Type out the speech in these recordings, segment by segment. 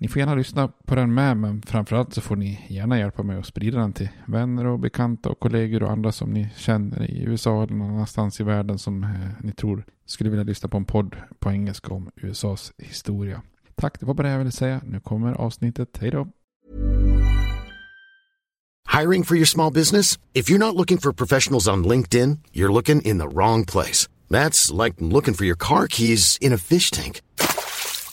Ni får gärna lyssna på den med, men framförallt så får ni gärna hjälpa mig att sprida den till vänner och bekanta och kollegor och andra som ni känner i USA eller någon annanstans i världen som eh, ni tror skulle vilja lyssna på en podd på engelska om USAs historia. Tack, det var bara det jag ville säga. Nu kommer avsnittet. Hej då! Hiring for your small business? If you're not looking for professionals on LinkedIn, you're looking in the wrong place. That's like looking for your car keys in a fish tank.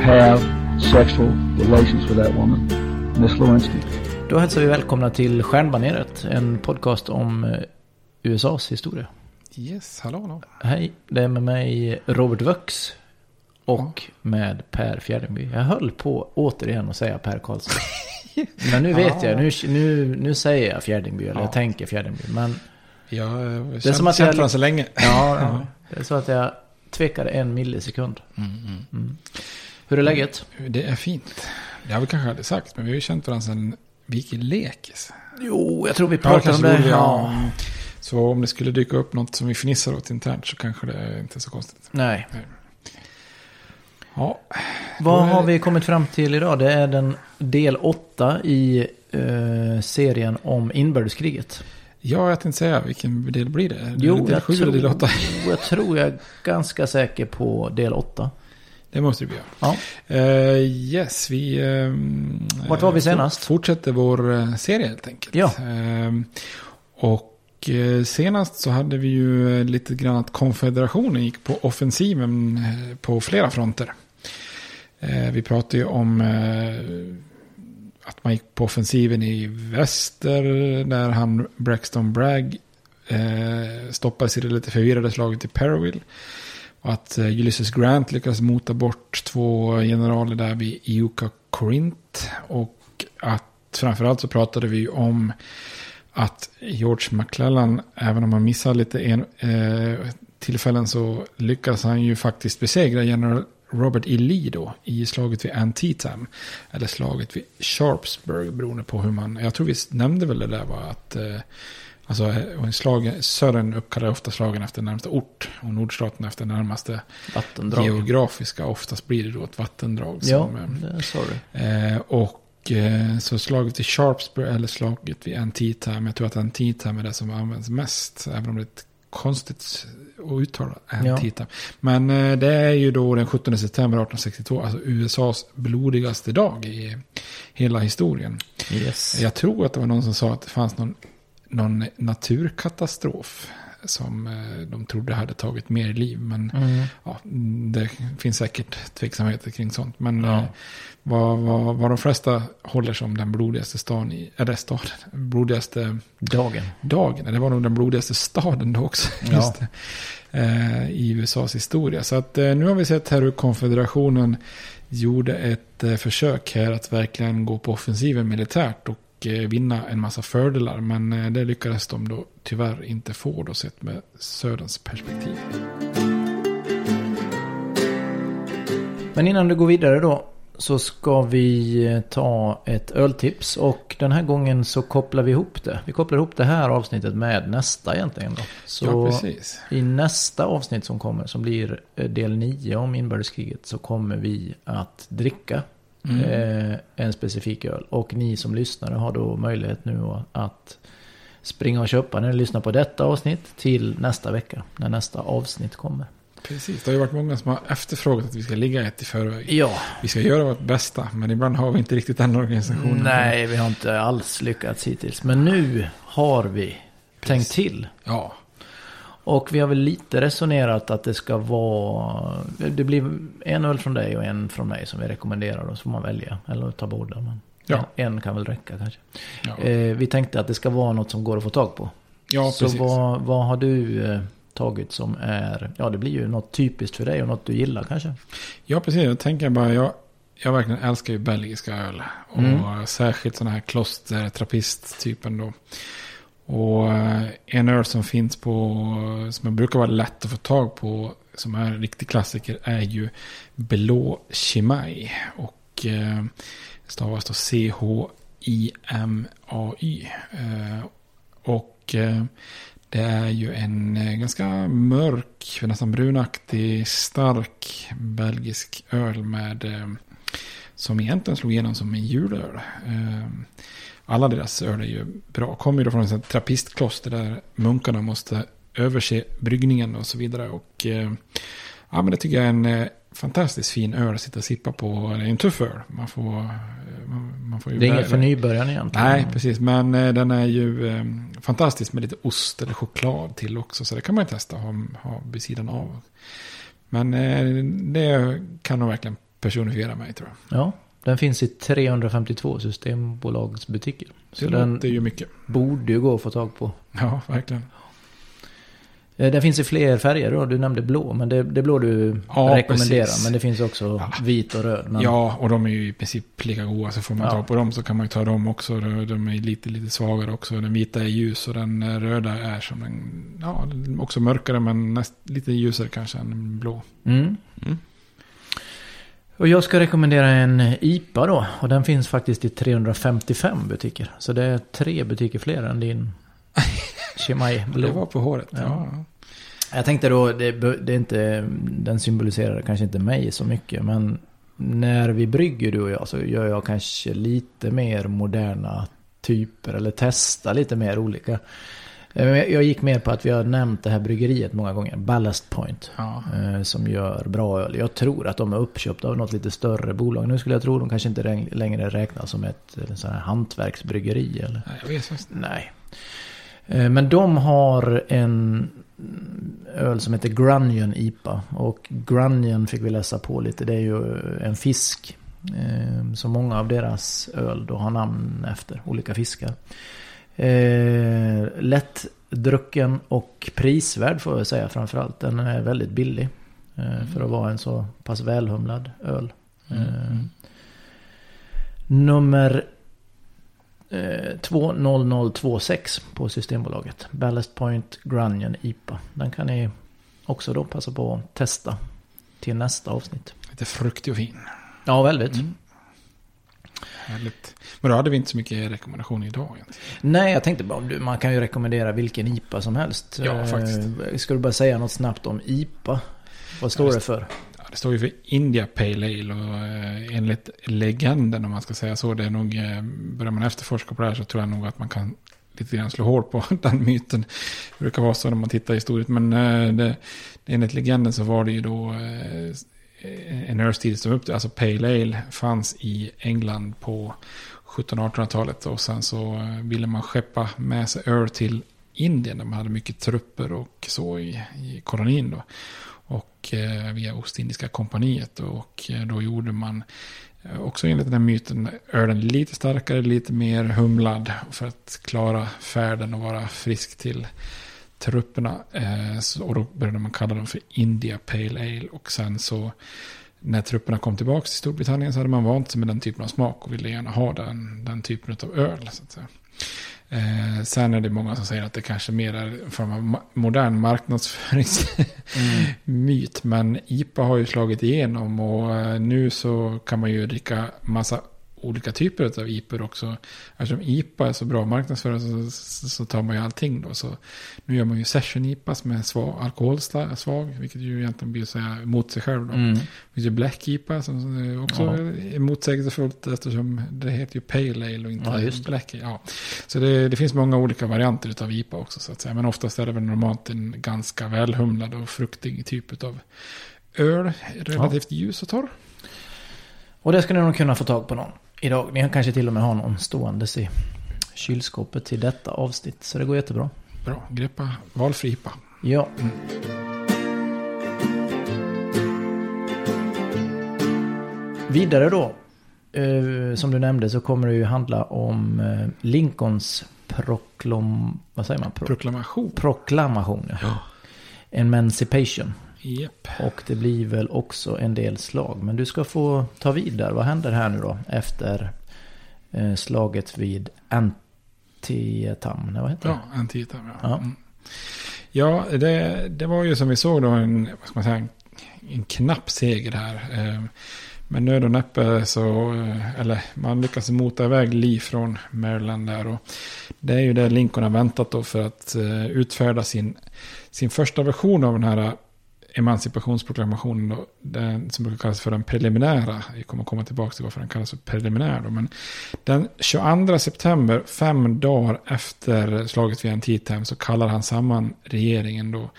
have sexual relations with that woman, Miss Lewinsky. Då hälsar vi välkomna till Stjärnbaneret, en podcast om eh, USAs historia. Yes, hallå, hallå. Hej, det är med mig Robert Vux och med Per Fjärdingby. Jag höll på återigen att säga Per Karlsson. Men nu vet jag, nu, nu, nu säger jag Fjärdingby, eller jag tänker Fjärdingby. Men Jag har det är känt, varandra så länge. Ja, ja, det är så att jag tvekade en millisekund. Mm. Hur är läget? Det är fint. Det har vi kanske aldrig sagt, men vi har ju känt varandra sedan vi gick i lekis. Jo, jag tror vi Ja, pratade om kanske det. Ja. ja. Så om det skulle dyka upp något som vi fnissar åt internt så kanske det är inte är så konstigt. Nej. Ja, Vad har vi kommit fram till idag? Det är den del 8 i eh, serien om inbördeskriget. ja jag tänkte säga, vilken del blir det? Jo, del jag sju eller del tror, åtta? jag tror jag är ganska säker på del 8. Det måste det bli. Ja. Uh, yes, vi... ehm, Vart var vi senast? Fortsätter vår eh, serie helt enkelt. Ja. Ehm, och senast så hade vi ju lite grann att konfederationen gick på offensiven på flera fronter. Vi pratade ju om att man gick på offensiven i väster där han Braxton Bragg stoppades i det lite förvirrade slaget i Perrowville. Och att eh, Ulysses Grant lyckades mota bort två generaler där vid Iuka Corinth. Och att framförallt så pratade vi om att George McClellan, även om han missade lite en, eh, tillfällen så lyckas han ju faktiskt besegra general Robert E. Lee då i slaget vid Antietam. Eller slaget vid Sharpsburg beroende på hur man, jag tror vi nämnde väl det där var att eh, Alltså eh, slagen, södern uppkallar ofta slagen efter närmaste ort och nordstaten efter närmaste Vattendrag. geografiska. Oftast blir det då ett vattendrag. Ja, Som, eh, det är sorry. Eh, och eh, så slaget vid Sharpsburg eller slaget vid Antietam. Jag tror att Antietam är det som används mest. Även om det är ett konstigt att uttala Antietam. Men eh, det är ju då den 17 september 1862. Alltså USAs blodigaste dag i hela historien. Yes. Jag tror att det var någon som sa att det fanns någon, någon naturkatastrof. Som eh, de trodde hade tagit mer liv. Men Mm. ja, det finns säkert tveksamheter kring sånt. Men Ja. eh, vad, vad, vad de flesta håller som den blodigaste staden i, eller staden, blodigaste Dagen. dagen. Det var nog den blodigaste staden då också. Ja. Det, eh, I USAs historia. Så att eh, nu har vi sett här hur konfederationen gjorde ett eh, försök här att verkligen gå på offensiven militärt. Och eh, vinna en massa fördelar. Men eh, det lyckades de då tyvärr inte få då sett med Söderns perspektiv. Men innan du går vidare då så ska vi eh, ta ett öltips och den här gången så kopplar vi ihop det. Vi kopplar ihop det här avsnittet med nästa egentligen då. Så Ja, precis. i nästa avsnitt som kommer som blir del 9 om inbördeskriget så kommer vi att dricka Mm. eh, en specifik öl. Och ni som lyssnare har då möjlighet nu att springa och köpa när ni lyssnar på detta avsnitt till nästa vecka när nästa avsnitt kommer. Precis, det har ju varit många som har efterfrågat att vi ska ligga ett i förväg. Ja, Vi ska göra vårt bästa, men ibland har vi inte riktigt den organisationen. Nej, vi har inte alls lyckats hittills. Men nu har vi tänkt till. Ja, Och vi har väl lite resonerat att det ska vara... Det blir en öl från dig och en från mig som vi rekommenderar. Och så får man välja. Eller ta båda. Men Ja. en, en kan väl räcka kanske. ja. Eh, vi tänkte att det ska vara något som går att få tag på. ja så precis. vad, vad har du eh, tagit som är... Ja, det blir ju något typiskt för dig och något du gillar kanske. Ja, precis. Jag tänker bara, jag, jag verkligen älskar ju belgiska öl. Och Mm. särskilt sådana här kloster, trappist-typen då. Och eh, en öl som finns på, som brukar vara lätt att få tag på, som är en riktig klassiker, är ju Blå Chimay. Och eh, stavas då C-H-I-M-A-Y. Eh, och eh, det är ju en eh, ganska mörk, nästan brunaktig, stark belgisk öl med eh, som egentligen slog igenom som en julöl. Alla deras öl är ju bra. Kommer ju från ett trappistkloster där munkarna måste överse bryggningen och så vidare. Och eh, ja, men det tycker jag är en eh, fantastiskt fin öl att sitta och sippa på. Det är en tuff öl. Man får, eh, man, man får ju Det är inget för nybörjaren egentligen. Nej, precis. Men eh, den är ju fantastisk med lite ost eller choklad till också. Så det kan man ju testa ha, ha vid sidan av. Men det kan nog verkligen personifiera mig tror jag. Ja, den finns i 352 systembolagsbutiker. Så Det den låter ju mycket. borde ju gå att få tag på. Ja, verkligen. Eh, Den finns i fler färger då. Du nämnde blå, men det, det blå du Ja, rekommenderar. precis. Men det finns också Ja. vit och röd. Men... Ja, och de är ju i princip lika goda. Så får man Ja. ta på dem så kan man ju ta dem också. De de är lite, lite svagare också. Den vita är ljus och den eh, röda är som en, ja, också mörkare men näst, lite ljusare kanske än blå. Mm. Mm. Och jag ska rekommendera en IPA då. Och den finns faktiskt i 355 butiker. Så det är tre butiker fler än din Chimay Blå. Det var på håret. Ja. Ja. Jag tänkte då, det, det är inte, den symboliserar kanske inte mig så mycket. Men när vi brygger du och jag så gör jag kanske lite mer moderna typer. Eller testar lite mer olika. Eh, Jag gick med på att vi har nämnt det här bryggeriet många gånger. Ballast Point. Ja. eh, Som gör bra öl. Jag tror att de är uppköpta av något lite större bolag. Nu skulle jag tro att de kanske inte läng- längre räknas som ett sån här hantverksbryggeri. Eller? Nej, jag vet faktiskt. Nej. Eh, Men de har en öl som heter Grunion IPA. Och Grunion fick vi läsa på lite. Det är ju en fisk. Som många av deras öl då har namn efter. Olika fiskar. Eh, lättdrucken och prisvärd får jag säga framförallt. Den är väldigt billig. eh, För att vara en så pass välhumlad öl. Eh, Nummer eh, 20026 på Systembolaget. Ballast Point Grunion IPA. Den kan ni också då passa på att testa till nästa avsnitt. Lite fruktig och fin. Ja, väldigt. Mm. Härligt. Men då hade vi inte så mycket rekommendationer idag egentligen. Nej, jag tänkte bara, man kan ju rekommendera vilken IPA som helst. Ja, faktiskt. Eh, Ska du bara säga något snabbt om IPA? Vad står Ja, det för? Ja, det står ju för India Pale Ale och eh, enligt legenden om man ska säga så. Det är nog, eh, börjar man efterforska på det här så tror jag nog att man kan lite grann slå hål på den myten. Det brukar vara så när man tittar historiskt. Men det, enligt legenden så var det ju då en ölstil som upp, alltså Pale Ale fanns i England på 1700-1800-talet. Och sen så eh, ville man skeppa med sig öl till Indien där man hade mycket trupper och så i, i kolonin då. Och eh, via Ostindiska kompaniet. Och eh, då gjorde man eh, också enligt den här myten ölen lite starkare, lite mer humlad. För att klara färden och vara frisk till trupperna. Eh, och då började man kalla dem för India Pale Ale. Och sen så när trupperna kom tillbaka till Storbritannien så hade man vant sig med den typen av smak och ville gärna ha den, den typen av öl. Så. Eh, sen är det många som säger att det kanske mer är en form av ma- modern marknadsföringsmyt. Men IPA har ju slagit igenom och eh, nu så kan man ju dricka massa olika typer av IPA också. Eftersom IPA är så bra marknadsförare så, så, så tar man ju allting då. Så nu gör man ju session IPA som är svag, alkoholsvag, vilket ju egentligen blir så här mot sig själv då. Mm. Det finns ju Black IPA som också Ja. är motsägelsefullt eftersom det heter ju Pale Ale och inte Ja. Black Ale. Ja. Så det, det finns många olika varianter av IPA också så att säga. Men oftast är det väl normalt en ganska välhumlad och fruktig typ av öl. Relativt ljus och torr. Och det ska ni nog kunna få tag på någon idag. Ni kanske till och med har någon ståendes i kylskåpet till detta avsnitt. Så det går jättebra. Bra, greppa valfri IPA. Ja. Vidare då. eh, som du nämnde så kommer det ju handla om eh, Lincolns proklam... Vad säger man? Pro, Proklamation. proklamation. Ja. Emancipation. Japp. Och det blir väl också en del slag. Men du ska få ta vid där. Vad händer här nu då? Efter eh, slaget vid Antietam. Nej, vad heter det? Ja, en titam. Ja, Ja. Mm. ja det, det var ju som vi såg då en, vad ska man säga, en, knapp seger här. Eh, Men nöd och näppe så, eh, eller man lyckas mota iväg Lee från Maryland där. Och det är ju det Lincoln har väntat då för att utfärda sin, sin första version av den här emancipationsproklamationen då, den som brukar kallas för den preliminära. Vi kommer komma tillbaka till varför den kallas för preliminär då. Men den 22 september, fem dagar efter slaget vid Antietam, så kallar han samman regeringen då.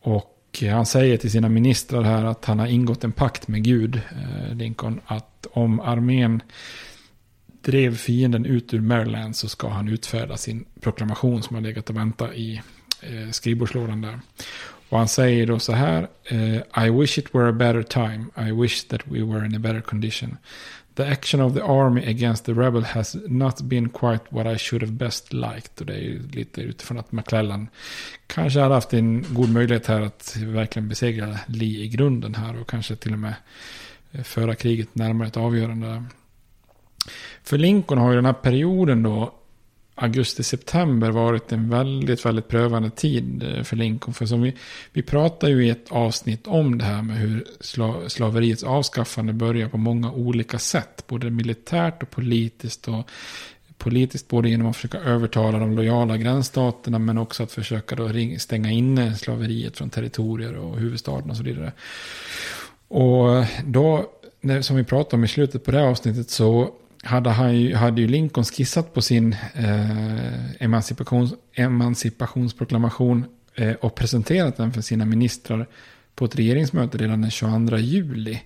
Och han säger till sina ministrar här att han har ingått en pakt med Gud, eh, Lincoln, att om armén drev fienden ut ur Maryland så ska han utfärda sin proklamation som har legat och väntat i eh, skrivbordslådan där. Och han säger då så här. Eh, I wish it were a better time. I wish that we were in a better condition. The action of the army against the rebel has not been quite what I should have best liked. Och det är ju lite utifrån att McClellan kanske hade haft en god möjlighet här att verkligen besegra Lee i grunden här. Och kanske till och med eh, föra kriget närmare ett avgörande. För Lincoln har ju den här perioden då augusti-september varit en väldigt, väldigt prövande tid eh, för Lincoln. För som vi, vi pratar ju i ett avsnitt om det här med hur sla, slaveriets avskaffande börjar på många olika sätt. Både militärt och politiskt. och Politiskt både genom att försöka övertala de lojala gränsstaterna men också att försöka då ring, stänga inne slaveriet från territorier och huvudstaden och så vidare. Och då, när, som vi pratade om i slutet på det här avsnittet så hade, han ju, hade ju Lincoln skissat på sin eh, emancipations, emancipationsproklamation eh, och presenterat den för sina ministrar på ett regeringsmöte redan den 22 juli.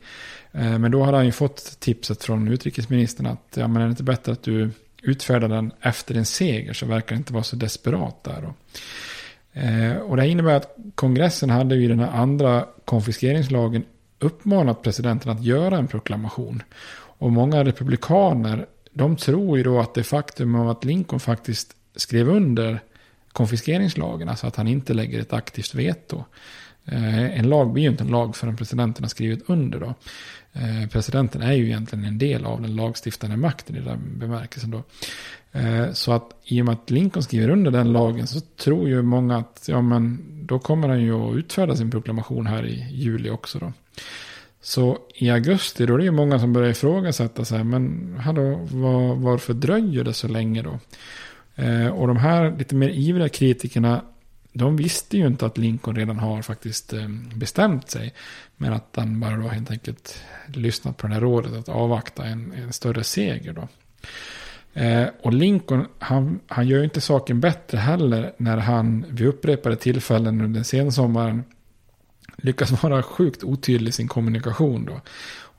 Eh, men då hade han ju fått tipset från utrikesministern att ja, men är det inte bättre att du utfärdar den efter en seger så verkar det inte vara så desperat där. Då. Eh, och det innebär att kongressen hade ju i den här andra konfiskeringslagen uppmanat presidenten att göra en proklamation. Och många republikaner, de tror ju då att det faktum av att Lincoln faktiskt skrev under konfiskeringslagen, alltså att han inte lägger ett aktivt veto. Eh, en lag blir ju inte en lag förrän presidenten har skrivit under då. Eh, presidenten är ju egentligen en del av den lagstiftande makten i den bemärkelsen då. Eh, så att i och med att Lincoln skriver under den lagen så tror ju många att ja men då kommer han ju att utfärda sin proklamation här i juli också då. Så i augusti då är det ju många som börjar ifrågasätta sig. Men hallå, var, varför dröjer det så länge då? Eh, och de här lite mer ivriga kritikerna. De visste ju inte att Lincoln redan har faktiskt eh, bestämt sig. Men att han bara då helt enkelt lyssnat på det här rådet att avvakta en, en större seger då. Eh, och Lincoln, han, han gör ju inte saken bättre heller när han vid upprepade tillfällen under sensommaren lyckas vara sjukt otydlig i sin kommunikation då.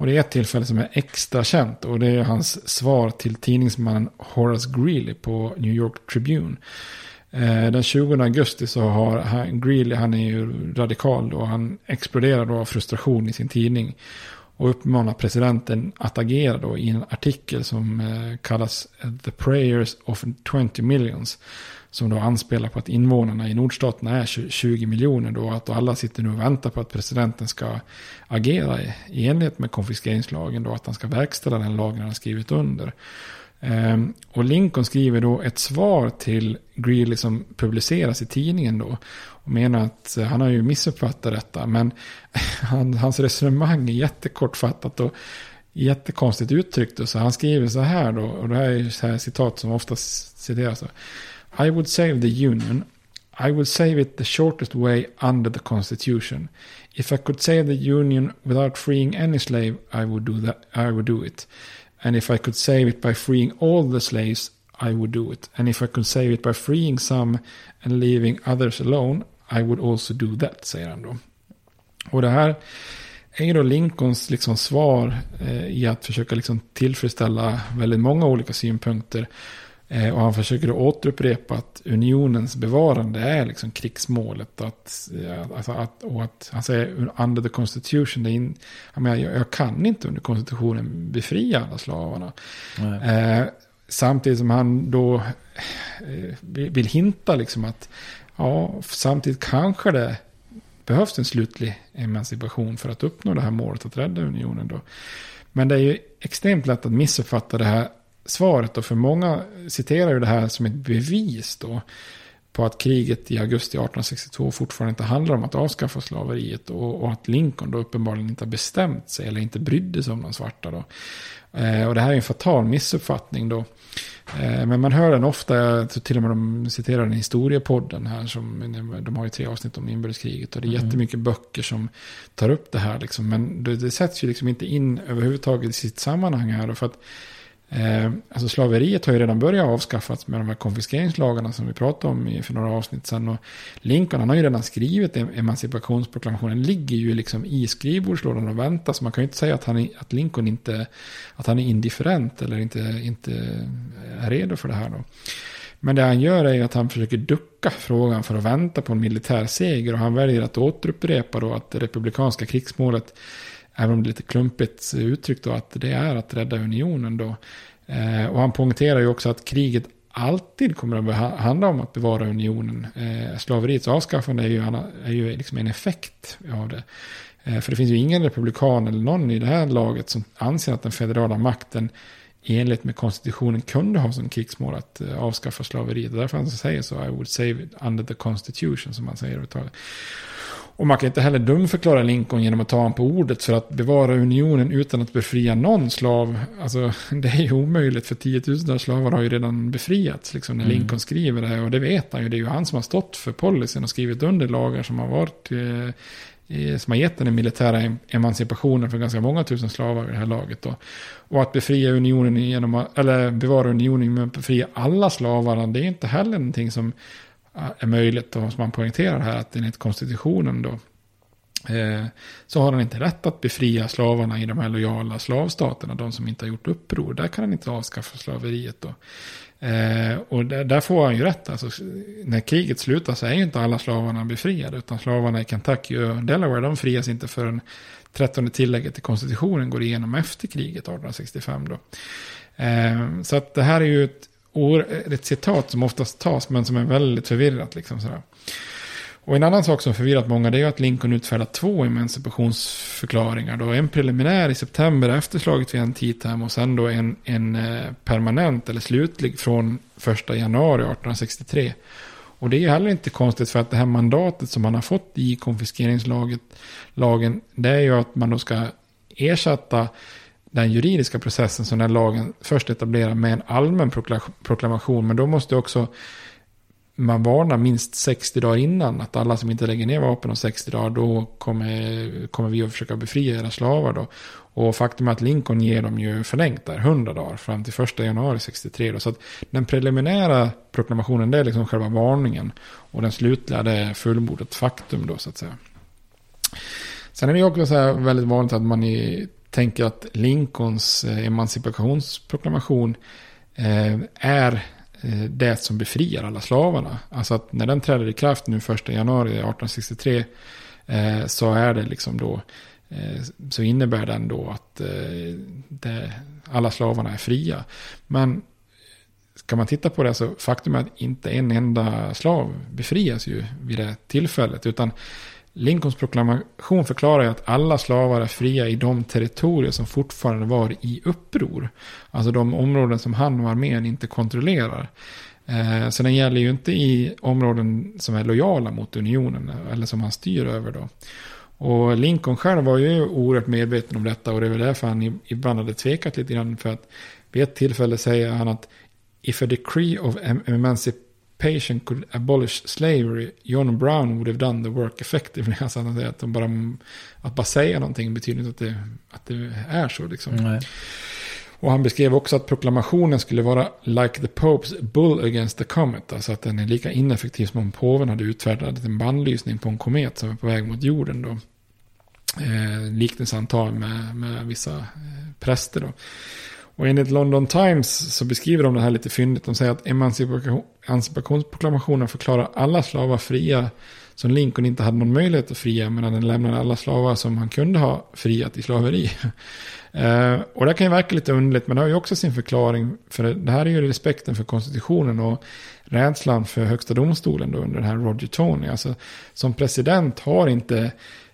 Och det är ett tillfälle som är extra känt och det är hans svar till tidningsmannen Horace Greeley på New York Tribune. Eh, den 20 augusti så har han, Greeley, han är ju radikal då, han exploderar då av frustration i sin tidning. Och uppmanar presidenten att agera då i en artikel som eh, kallas The Prayers of 20 Millions. Som då anspelar på att invånarna i nordstaterna är 20 miljoner då. Att alla sitter nu och väntar på att presidenten ska agera i enlighet med konfiskeringslagen då. Att han ska verkställa den lagen han har skrivit under. Um, och Lincoln skriver då ett svar till Greeley som publiceras i tidningen då. Och menar att uh, han har ju missuppfattat detta. Men han, hans resonemang är jättekortfattat och jättekonstigt uttryckt. Så han skriver så här då. Och det här är så här citat som oftast citeras. I would save the union. I would save it the shortest way under the constitution. If I could save the union without freeing any slave I would do, that, I would do it. And if I could save it by freeing all the slaves, I would do it. And if I could save it by freeing some and leaving others alone, I would also do that, säger han då. Och det här är ju då Lincolns liksom svar eh, i att försöka liksom tillfredsställa väldigt många olika synpunkter. Eh, och han försöker återupprepa att unionens bevarande är liksom krigsmålet. Att, alltså att, och att han säger under the constitution. Det in, jag, menar, jag, jag, kan inte under konstitutionen befria alla slavarna. Eh, samtidigt som han då eh, vill hinta liksom att ja, samtidigt kanske det behövs en slutlig emancipation för att uppnå det här målet att rädda unionen. Då. Men det är ju extremt lätt att missuppfatta det här svaret. Och för många citerar ju det här som ett bevis då. På att kriget i augusti 1862 fortfarande inte handlar om att avskaffa slaveriet. Och, och att Lincoln då uppenbarligen inte har bestämt sig eller inte brydde sig om de svarta. Då. Eh, och det här är en fatal missuppfattning då. Eh, men man hör den ofta, jag tror till och med de citerar den i historiepodden här. Som, de har ju tre avsnitt om inbördeskriget. Och det är mm. jättemycket böcker som tar upp det här. Liksom. Men det, det sätts ju liksom inte in överhuvudtaget i sitt sammanhang här. Då, för att Eh, alltså slaveriet har ju redan börjat avskaffas med de här konfiskeringslagarna som vi pratade om för några avsnitt sedan. Och Lincoln han har ju redan skrivit emancipationsproklamationen. ligger ju liksom i skrivbordslådan och väntar. Så man kan ju inte säga att, han att Lincoln inte att han är indifferent eller inte, inte är redo för det här. Då. Men det han gör är ju att han försöker ducka frågan för att vänta på en militär seger. Och han väljer att återupprepa då att det republikanska krigsmålet Även om det är lite klumpigt uttryckt då att det är att rädda unionen då. Eh, och han poängterar ju också att kriget alltid kommer att handla om att bevara unionen. Eh, slaveriets avskaffande är ju, är ju liksom en effekt av det. Eh, för det finns ju ingen republikan eller någon i det här laget som anser att den federala makten enligt med konstitutionen kunde ha som krigsmål att eh, avskaffa slaveriet. Därför han säger så, I would save it under the constitution som man säger. Och man kan inte heller dumförklara Lincoln genom att ta honom på ordet för att bevara unionen utan att befria någon slav. Alltså, det är ju omöjligt för tiotusentals slavar har ju redan befriats liksom, när mm. Lincoln skriver det. Och det vet han ju. Det är ju han som har stått för policyn och skrivit under lagar som har varit eh, som har gett den militära emancipationen för ganska många tusen slavar i det här laget. Då. Och att befria unionen genom eller bevara unionen genom att befria alla slavar, det är inte heller någonting som Eh, är möjligt och som man poängterar här att enligt konstitutionen då eh, så har han inte rätt att befria slavarna i de här lojala slavstaterna, de som inte har gjort uppror. Där kan han inte avskaffa slaveriet då. Eh, och där, där, får han ju rätt. Alltså, när kriget slutar så är ju inte alla slavarna befriade. Utan slavarna i Kentucky och Delaware de frias inte förrän 13 tillägget till konstitutionen går igenom efter kriget 1865. Då. Eh, så att det här är ju ett Eh, ett citat som oftast tas men som är väldigt förvirrat. Liksom sådär. Och en annan sak som förvirrat många det är att Lincoln utfärdat två emancipationsförklaringar. Då en preliminär i september efter slaget vid Antietam och sen då en, en eh, permanent eller slutlig från 1 januari 1863. Och det är ju heller inte konstigt för att det här mandatet som man har fått i konfiskeringslagen, det är ju att man då ska ersätta den juridiska processen som den lagen först etablerar med en allmän proklamation. Men då måste också man varna minst 60 dagar innan att alla som inte lägger ner vapen om 60 dagar då kommer, kommer vi att försöka befria era slavar då. Och faktum är att Lincoln ger dem ju förlängt där, 100 dagar fram till 1 januari 63 då. Så att den preliminära proklamationen det är liksom själva varningen. Och den slutliga det är fullbordat faktum då så att säga. Sen är det ju också så här väldigt vanligt att man i, tänker att Lincolns eh, emancipationsproklamation eh, är eh, det som befriar alla slavarna. Alltså att när den träder i kraft nu 1 januari 1863 så är det liksom då så innebär den då att det, alla slavarna är fria. Men ska man titta på det så faktum är att inte en enda slav befrias ju vid det tillfället. Utan Lincolns proklamation förklarar ju att alla slavar är fria i de territorier som fortfarande var i uppror. Alltså de områden som han och armén inte kontrollerar. Eh, så den gäller ju inte i områden som är lojala mot unionen eller som han styr över då. Och Lincoln själv var ju oerhört medveten om detta och det är väl därför han ibland hade tvekat lite grann. För att vid ett tillfälle säger han att if a decree of emancipation could abolish slavery, John Brown would have done the work effectively. Alltså han säger att, de bara, att bara säga någonting betyder inte att det, att det är så. Liksom. Nej. Och han beskrev också att proklamationen skulle vara like the Popes bull against the comet. Alltså att den är lika ineffektiv som om påven hade utfärdat en bandlysning på en komet som är på väg mot jorden. Då. Eh, liknelse han tar med, med vissa eh, präster. Då. Och enligt London Times så beskriver de det här lite fyndigt. De säger att emancipationsproklamationen förklarar alla slavar fria som Lincoln inte hade någon möjlighet att fria. Medan den lämnade alla slavar som han kunde ha friat i slaveri. Eh, och det kan ju verka lite underligt, men det har ju också sin förklaring. För det här är ju respekten för konstitutionen och rädslan för högsta domstolen då under den här Roger Tony. Alltså, som president har inte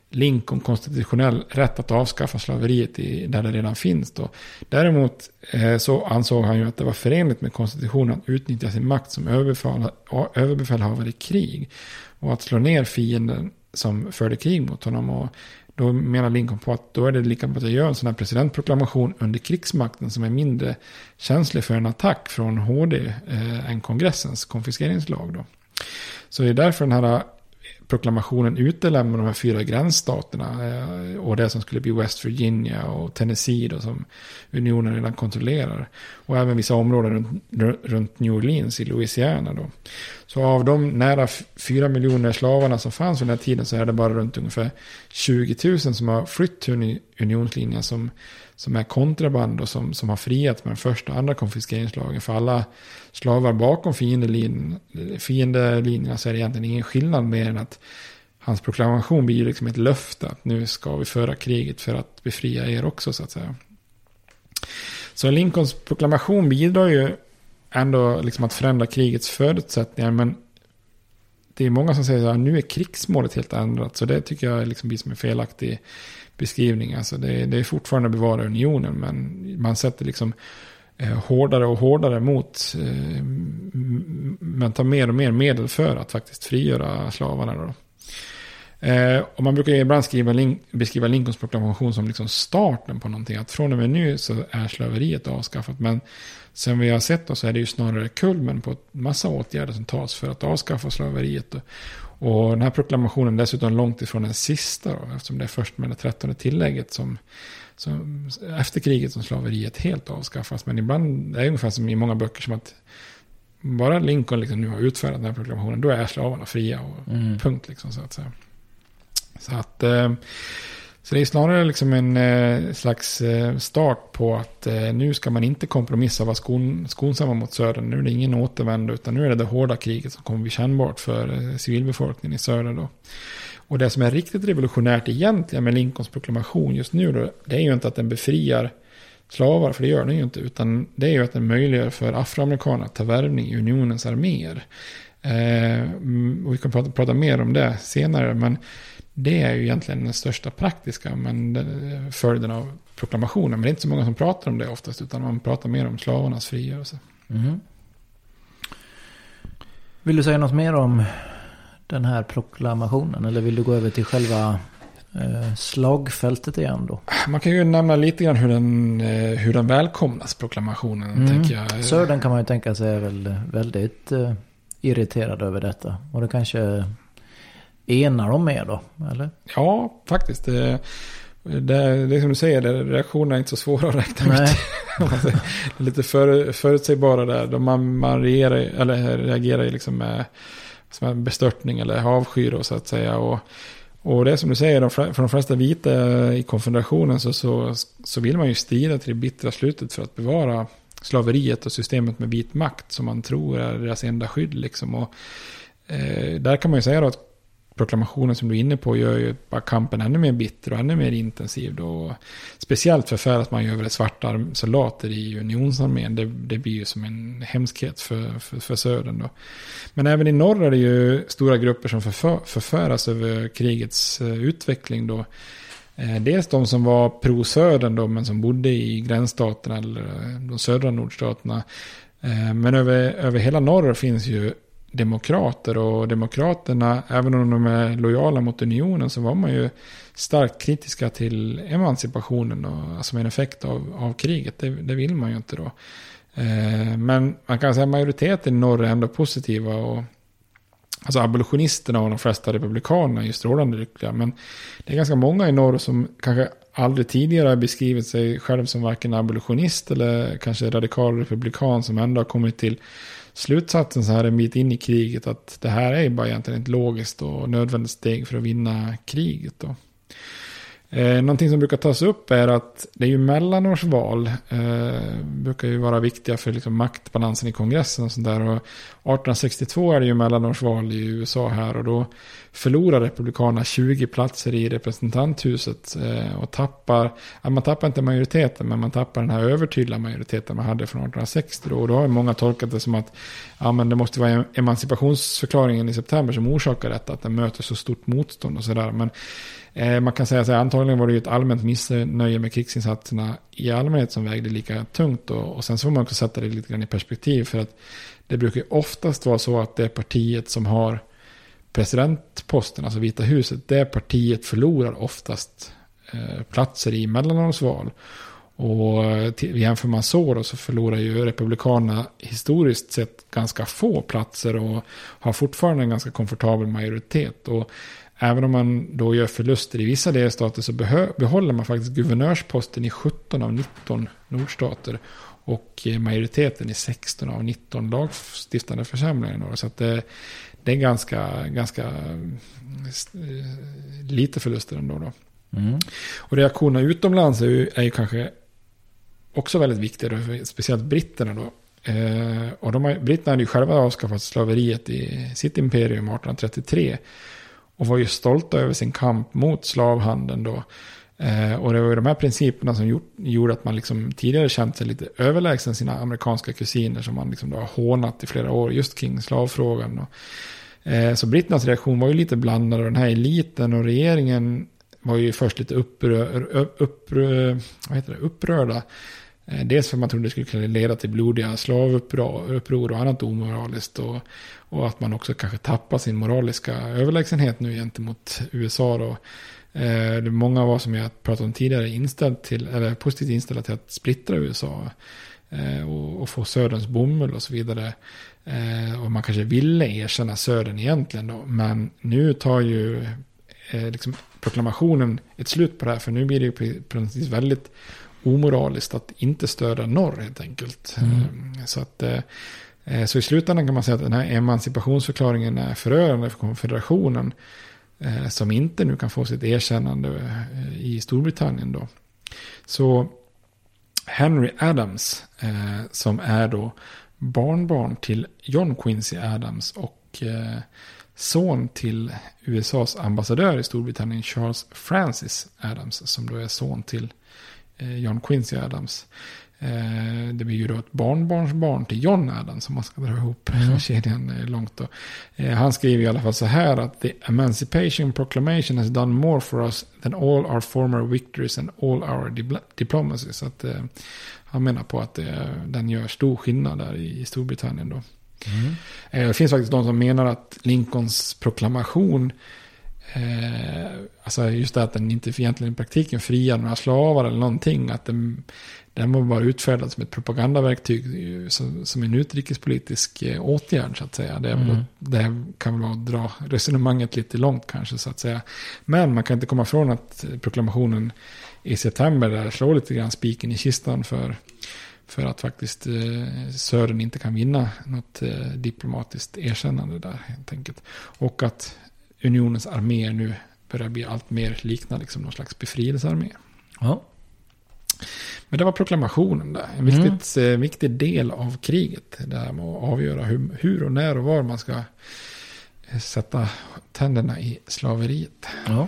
Lincoln konstitutionell rätt att avskaffa slaveriet i, där det redan finns. Då. Däremot eh, så ansåg han ju att det var förenligt med konstitutionen att utnyttja sin makt som överbefäl, överbefälhavare i krig. Och att slå ner fienden som förde krig mot honom. Och då menar Lincoln på att då är det lika bra att jag gör en sån här presidentproklamation under krigsmakten som är mindre känslig för en attack från HD eh, än kongressens konfiskeringslag. Då. Så det är därför den här proklamationen utelämnar de här fyra gränsstaterna eh, och det som skulle bli West Virginia och Tennessee då, som unionen redan kontrollerar. Och även vissa områden runt, runt New Orleans i Louisiana. Då. Så av de nära fyra miljoner slavarna som fanns under den här tiden så är det bara runt ungefär 20 000 som har flytt till unionslinjen som som är kontraband och som, som har friat med den första och andra konfiskeringslagen. För alla slavar bakom fiendelinjerna, fiendelinjerna så är det egentligen ingen skillnad mer än att hans proklamation blir liksom ett löfte att nu ska vi föra kriget för att befria er också så att säga. Så Lincolns proklamation bidrar ju ändå liksom att förändra krigets förutsättningar. Men det är många som säger att nu är krigsmålet helt ändrat. Så det tycker jag liksom blir som en felaktig beskrivning. Alltså det, det är fortfarande bevara unionen, men man sätter liksom Eh, hårdare och hårdare mot, eh, men tar mer och mer medel för att faktiskt frigöra slavarna. Då. Eh, och man brukar ibland skriva, beskriva Lincolns proklamation som liksom starten på någonting. Att från och med nu så är slaveriet avskaffat. Men sen vi har sett då så är det ju snarare kulmen på en massa åtgärder som tas för att avskaffa slaveriet. Då. Och den här proklamationen är dessutom långt ifrån den sista då, eftersom det är först med det trettonde tillägget som, som efter kriget som slaveriet helt avskaffas. Men ibland är det ungefär som i många böcker som att bara Lincoln liksom nu har utfärdat den här proklamationen, då är slavarna fria och mm. punkt liksom så att säga. Så att eh, så det är snarare liksom en eh, slags eh, start på att eh, nu ska man inte kompromissa och vara skon, skonsamma mot södern. Nu är det ingen återvändo utan nu är det det hårda kriget som kommer bli kännbart för civilbefolkningen i söder då. Och det som är riktigt revolutionärt egentligen med Lincolns proklamation just nu då, det är ju inte att den befriar slavar, för det gör den ju inte, utan det är ju att den möjliggör för afroamerikaner att ta värvning i unionens arméer. Eh, och vi kan prata, prata mer om det senare, men det är ju egentligen den största praktiska men eh, följden av proklamationen. Men det är inte så många som pratar om det oftast, utan man pratar mer om slavarnas frigörelse. Mm. Mm-hmm. Vill du säga något mer om den här proklamationen? Eller vill du gå över till själva eh, slagfältet igen då. Man kan ju nämna lite grann hur den, eh, hur den välkomnas, proklamationen, Mm. tänker jag. Södern kan man ju tänka sig är väl väldigt eh, irriterad över detta. Och det kanske enar dem mer då, eller? Ja, faktiskt. Det, det, det är som du säger, det, reaktionerna är inte så svåra att räkna Nej. ut. Lite för, förutsägbara där. Man, man reagerar, eller reagerar ju liksom med, som en bestörtning eller avsky då, så att säga. Och, och det är som du säger, de, för de flesta vita i konfederationen så, så, så vill man ju strida till det bittra slutet för att bevara slaveriet och systemet med vit makt som man tror är deras enda skydd. Liksom. Och, eh, där kan man ju säga då att proklamationen som du är inne på gör ju bara kampen ännu mer bitter och ännu mer intensiv. Då. Speciellt förfäras man ju över svarta soldater i unionsarmén. Det, det blir ju som en hemskhet för, för, för södern. Då. Men även i norr är det ju stora grupper som förför, förfäras över krigets eh, utveckling. Då. Eh, dels de som var pro-södern då, men som bodde i gränsstaterna eller de södra nordstaterna. Eh, men över, över hela norr finns ju demokrater och demokraterna, även om de är lojala mot unionen så var man ju starkt kritiska till emancipationen och, som en effekt av, av kriget. Det, det vill man ju inte då. Eh, men man kan säga att majoriteten i norr är ändå positiva och Alltså abolitionisterna och de flesta republikanerna är ju strålande lyckliga. Men det är ganska många i norr som kanske aldrig tidigare har beskrivit sig själv som varken abolitionist eller kanske radikal republikan som ändå har kommit till slutsatsen så här en bit in i kriget att det här är ju bara egentligen ett logiskt och nödvändigt steg för att vinna kriget. Då. Eh, någonting som brukar tas upp är att det är ju mellanårsval. Eh, brukar ju vara viktiga för liksom, maktbalansen i kongressen och sånt där. Och 1862 är det ju mellanårsval i USA här och då förlorar republikanerna 20 platser i representanthuset. Eh, och tappar, ja, man tappar inte majoriteten men man tappar den här övertydliga majoriteten man hade från 1860. Då. Och då har många tolkat det som att ja, men det måste vara emancipationsförklaringen i september som orsakar detta. Att den möter så stort motstånd och sådär. Men Eh, man kan säga att antagligen var det ju ett allmänt missnöje med krigsinsatserna i allmänhet som vägde lika tungt. Och, och sen så får man också sätta det lite grann i perspektiv. För att det brukar ju oftast vara så att det partiet som har presidentposten, alltså Vita huset, det partiet förlorar oftast eh, platser i mellanårsval. Och eh, jämför man så då så förlorar ju Republikanerna historiskt sett ganska få platser och har fortfarande en ganska komfortabel majoritet. Och Även om man då gör förluster i vissa delstater så behåller man faktiskt guvernörsposten i 17 av 19 nordstater. Och majoriteten i 16 av 19 lagstiftande församlingar. Så att det, det är ganska, ganska lite förluster ändå. Då. Mm. Och reaktionerna utomlands är ju, är ju kanske också väldigt viktiga. Speciellt britterna då. Eh, och de har, britterna hade ju själva avskaffat slaveriet i sitt imperium 1833. Och var ju stolta över sin kamp mot slavhandeln då. Eh, och det var ju de här principerna som gjort, gjorde att man liksom tidigare känt sig lite överlägsen sina amerikanska kusiner som man liksom då har hånat i flera år just kring slavfrågan. Och, eh, så britternas reaktion var ju lite blandad och den här eliten och regeringen var ju först lite upprör, upprör, vad heter det, upprörda. Eh, dels för att man trodde det skulle kunna leda till blodiga slavuppror och annat omoraliskt. Och, och att man också kanske tappar sin moraliska överlägsenhet nu gentemot USA. Då. Eh, det är många av oss som jag pratade om tidigare inställd till, eller positivt inställda till att splittra USA. Eh, och, och, få Söderns bomull och så vidare. Eh, och man kanske ville erkänna Södern egentligen då. Men nu tar ju eh, liksom proklamationen ett slut på det här. För nu blir det ju precis väldigt omoraliskt att inte stödja norr helt enkelt. Mm. Så att så i slutändan kan man säga att den här emancipationsförklaringen är förödande för konfederationen. Som inte nu kan få sitt erkännande i Storbritannien då. Så Henry Adams, som är då barnbarn till John Quincy Adams och son till USAs ambassadör i Storbritannien Charles Francis Adams, som då är son till John Quincy Adams. Det blir ju då ett barnbarnsbarn till John Adams som man ska dra ihop mm. kedjan långt då. Han skriver i alla fall så här att the Emancipation Proclamation has done more for us than all our former victories and all our diplomacy. Så att han menar på att den gör stor skillnad där i Storbritannien då. Mm. Det finns faktiskt de som menar att Lincolns proklamation Eh, alltså just det att den inte egentligen i praktiken friar några slavar eller någonting. Att den, den var bara utfärdad som ett propagandaverktyg. eh, Som, som en utrikespolitisk eh, åtgärd så att säga. Det, är väl, Mm. det kan väl vara att dra resonemanget lite långt kanske så att säga. Men man kan inte komma ifrån att proklamationen i september där slår lite grann spiken i kistan för, för att faktiskt eh, Södern inte kan vinna något eh, diplomatiskt erkännande där helt enkelt. Och att unionens arméer nu börjar bli allt mer likna liksom någon slags befrielsearmé. Ja. Men det var proklamationen där. En viktigt, eh, viktig del av kriget. Det här med att avgöra hur, hur och när och var man ska eh, sätta tänderna i slaveriet. ja.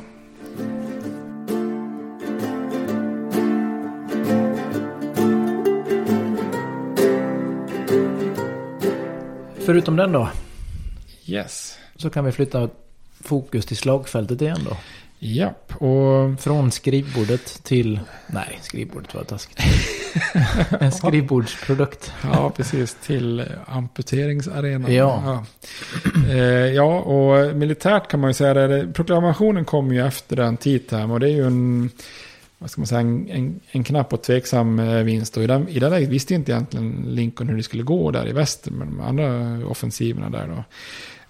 Förutom den då, Yes. så kan vi flytta fokus till slagfältet igen då. Japp, och Från skrivbordet till... Nej, skrivbordet var taskigt. en skrivbordsprodukt. ja, precis till amputeringsarenan. Ja. Ja. Eh, ja, och militärt kan man ju säga det. Proklamationen kom ju efter den Titam och det är ju en vad ska man säga, en, en, en knapp och tveksam eh, vinst. Och i, den, I det läget visste inte egentligen Lincoln hur det skulle gå där i väster med de andra offensiverna där då.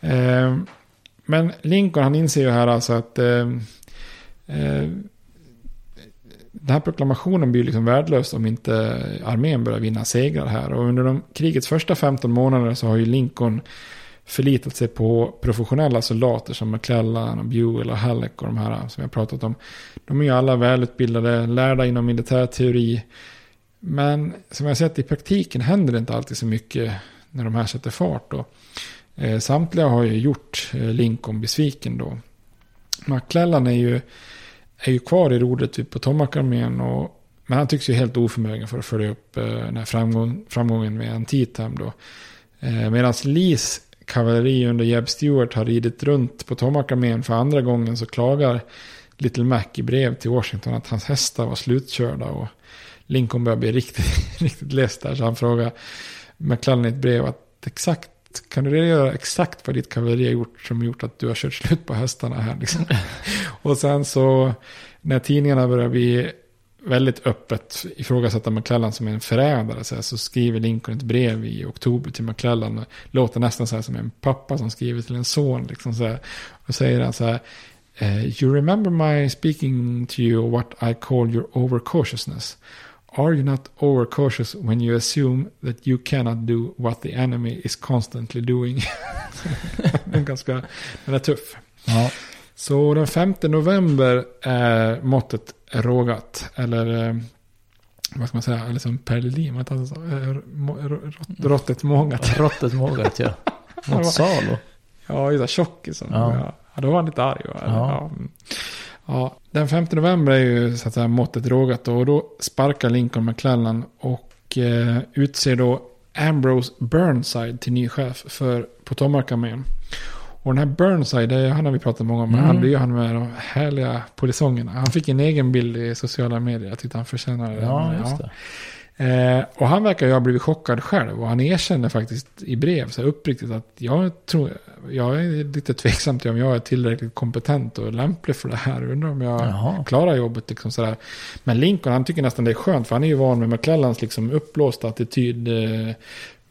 Eh, men Lincoln han inser ju här alltså att eh, eh, den här proklamationen blir liksom värdelös om inte armén börjar vinna segrar här. Och under de, krigets första 15 månader så har ju Lincoln förlitat sig på professionella soldater som McClellan och Buell och Halleck och de här som jag pratat om. De är ju alla välutbildade, lärda inom militärteori. Men som jag sett i praktiken händer det inte alltid så mycket när de här sätter fart. Då. Eh, samtliga har ju gjort eh, Lincoln besviken då. McClellan är ju, är ju kvar i rodret typ vid Potomac-armén. Och, men han tycks ju helt oförmögen för att följa upp eh, den här framgång, framgången med Antietam då. Eh, Medan Lees kavalleri under Jeb Stewart har ridit runt Potomac-armén för andra gången så klagar Little Mac i brev till Washington att hans hästar var slutkörda. Och Lincoln börjar bli riktigt, riktigt less där. Så han frågar McClellan i ett brev att exakt kan du redogöra exakt vad ditt kavalleri har gjort som gjort att du har kört slut på hästarna här? Liksom. och sen så när tidningarna börjar bli väldigt öppet ifrågasätta McClellan som en förrädare så, här, så skriver Lincoln ett brev i oktober till McClellan. Och låter nästan så här som en pappa som skriver till en son. Liksom så här, och säger han så här. eh, you remember my speaking to you what I call your overcautiousness. Are you not overcautious when you assume that you cannot do what the enemy is constantly doing? den, är ganska, den är tuff. Ja. Så den 5 november är måttet rågat. Eller eh, vad ska man säga? Eller som Per Ledin. vad heter det så? Eh, Råttet mångat. Råttet mågat ja. Mot Salo. Ja, just det. Tjockisen. Ja. Ja. Ja, då var han lite arg. Va? Ja. Ja. Ja, den 5 november är ju så att säga måttet rågat. då, Och då sparkar Lincoln McClellan och eh, utser då Ambrose Burnside till ny chef för Potomac-armén. Och den här Burnside, han har vi pratat många om, men Mm. han blir ju han med de härliga polisongerna. Han fick en egen bild i sociala medier, jag tyckte han förtjänade det. Ja, just det. Eh, och han verkar ju ha blivit chockad själv. Och han erkänner faktiskt i brev så här uppriktigt att jag tror, jag är lite tveksam till om jag är tillräckligt kompetent och lämplig för det här. Undrar om jag Jaha. klarar jobbet liksom sådär. Men Lincoln han tycker nästan det är skönt för han är ju van med McClellans liksom uppblåsta attityd. Eh,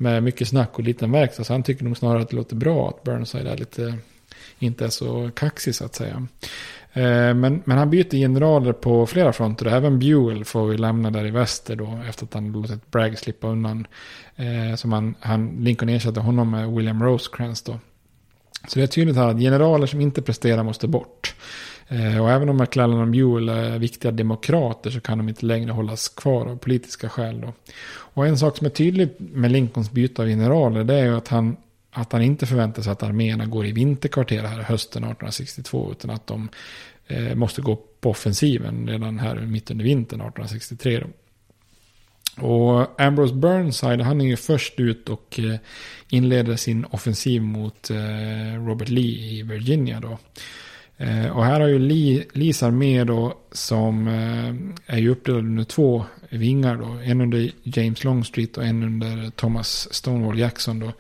med mycket snack och liten verkstad. Så han tycker nog snarare att det låter bra att Burnside är lite, inte är så kaxig så att säga. Eh, men, men han byter generaler på flera fronter. Även Buell får vi lämna där i väster då. Efter att han låtit Bragg slippa undan. Eh, som han, han, Lincoln ersatte honom med William Rosecrans då. Så det är tydligt här att generaler som inte presterar måste bort. Eh, och även om McClellan och Buell är viktiga demokrater så kan de inte längre hållas kvar av politiska skäl då. Och en sak som är tydlig med Lincolns byte av generaler det är ju att han, att han inte förväntar sig att arméerna går i vinterkvarter här hösten 1862 utan att de eh, måste gå på offensiven redan här mitt under vintern 1863 då. Och Ambrose Burnside, han är ju först ut och eh, inleder sin offensiv mot eh, Robert Lee i Virginia då. Eh, och här har ju Lee, Lees armé då som är ju uppdelad under två vingar då. En under James Longstreet och en under Thomas Stonewall Jackson då.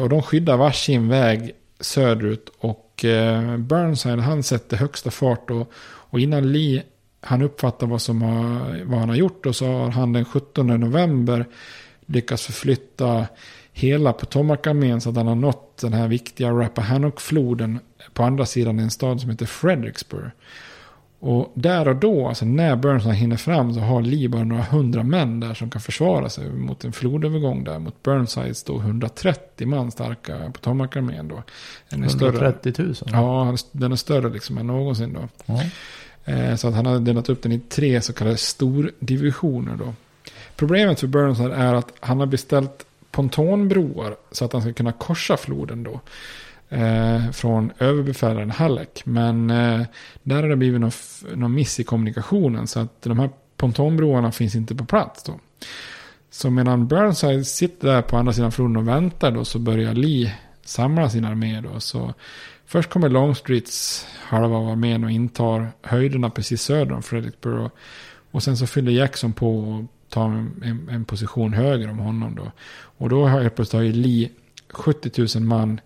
Och de skyddar varsin väg söderut. Och eh, Burnside han sätter högsta fart. Och, och innan Lee han uppfattar vad, som har, vad han har gjort. Och så har han den 17 november lyckats förflytta hela Potomac-armén så att han har nått den här viktiga Rappahannock-floden på andra sidan i en stad som heter Fredericksburg. Och där och då, alltså när Burnside hinner fram så har Lee bara några hundra män där som kan försvara sig mot en flodövergång där. Mot Burnsides då 130 man starka Potomac-armén då. Den är 130 000? Större. Ja, den är större liksom än någonsin då. Ja. Eh, så att han har delat upp den i tre så kallade stordivisioner då. Problemet för Burnside är att han har beställt pontonbroar så att han ska kunna korsa floden då. Eh, från överbefälhavaren Halleck. Men eh, där har det blivit någon, någon miss i kommunikationen. Så att de här pontonbroarna finns inte på plats då. Så medan Burnside sitter där på andra sidan floden och väntar då så börjar Lee samla sin armé då. Så först kommer Longstreets halva av armén och intar höjderna precis söder om Fredericksburg. Och sen så fyller Jackson på och tar en, en position höger om honom då. Och då har helt plötsligt Lee 70 000 man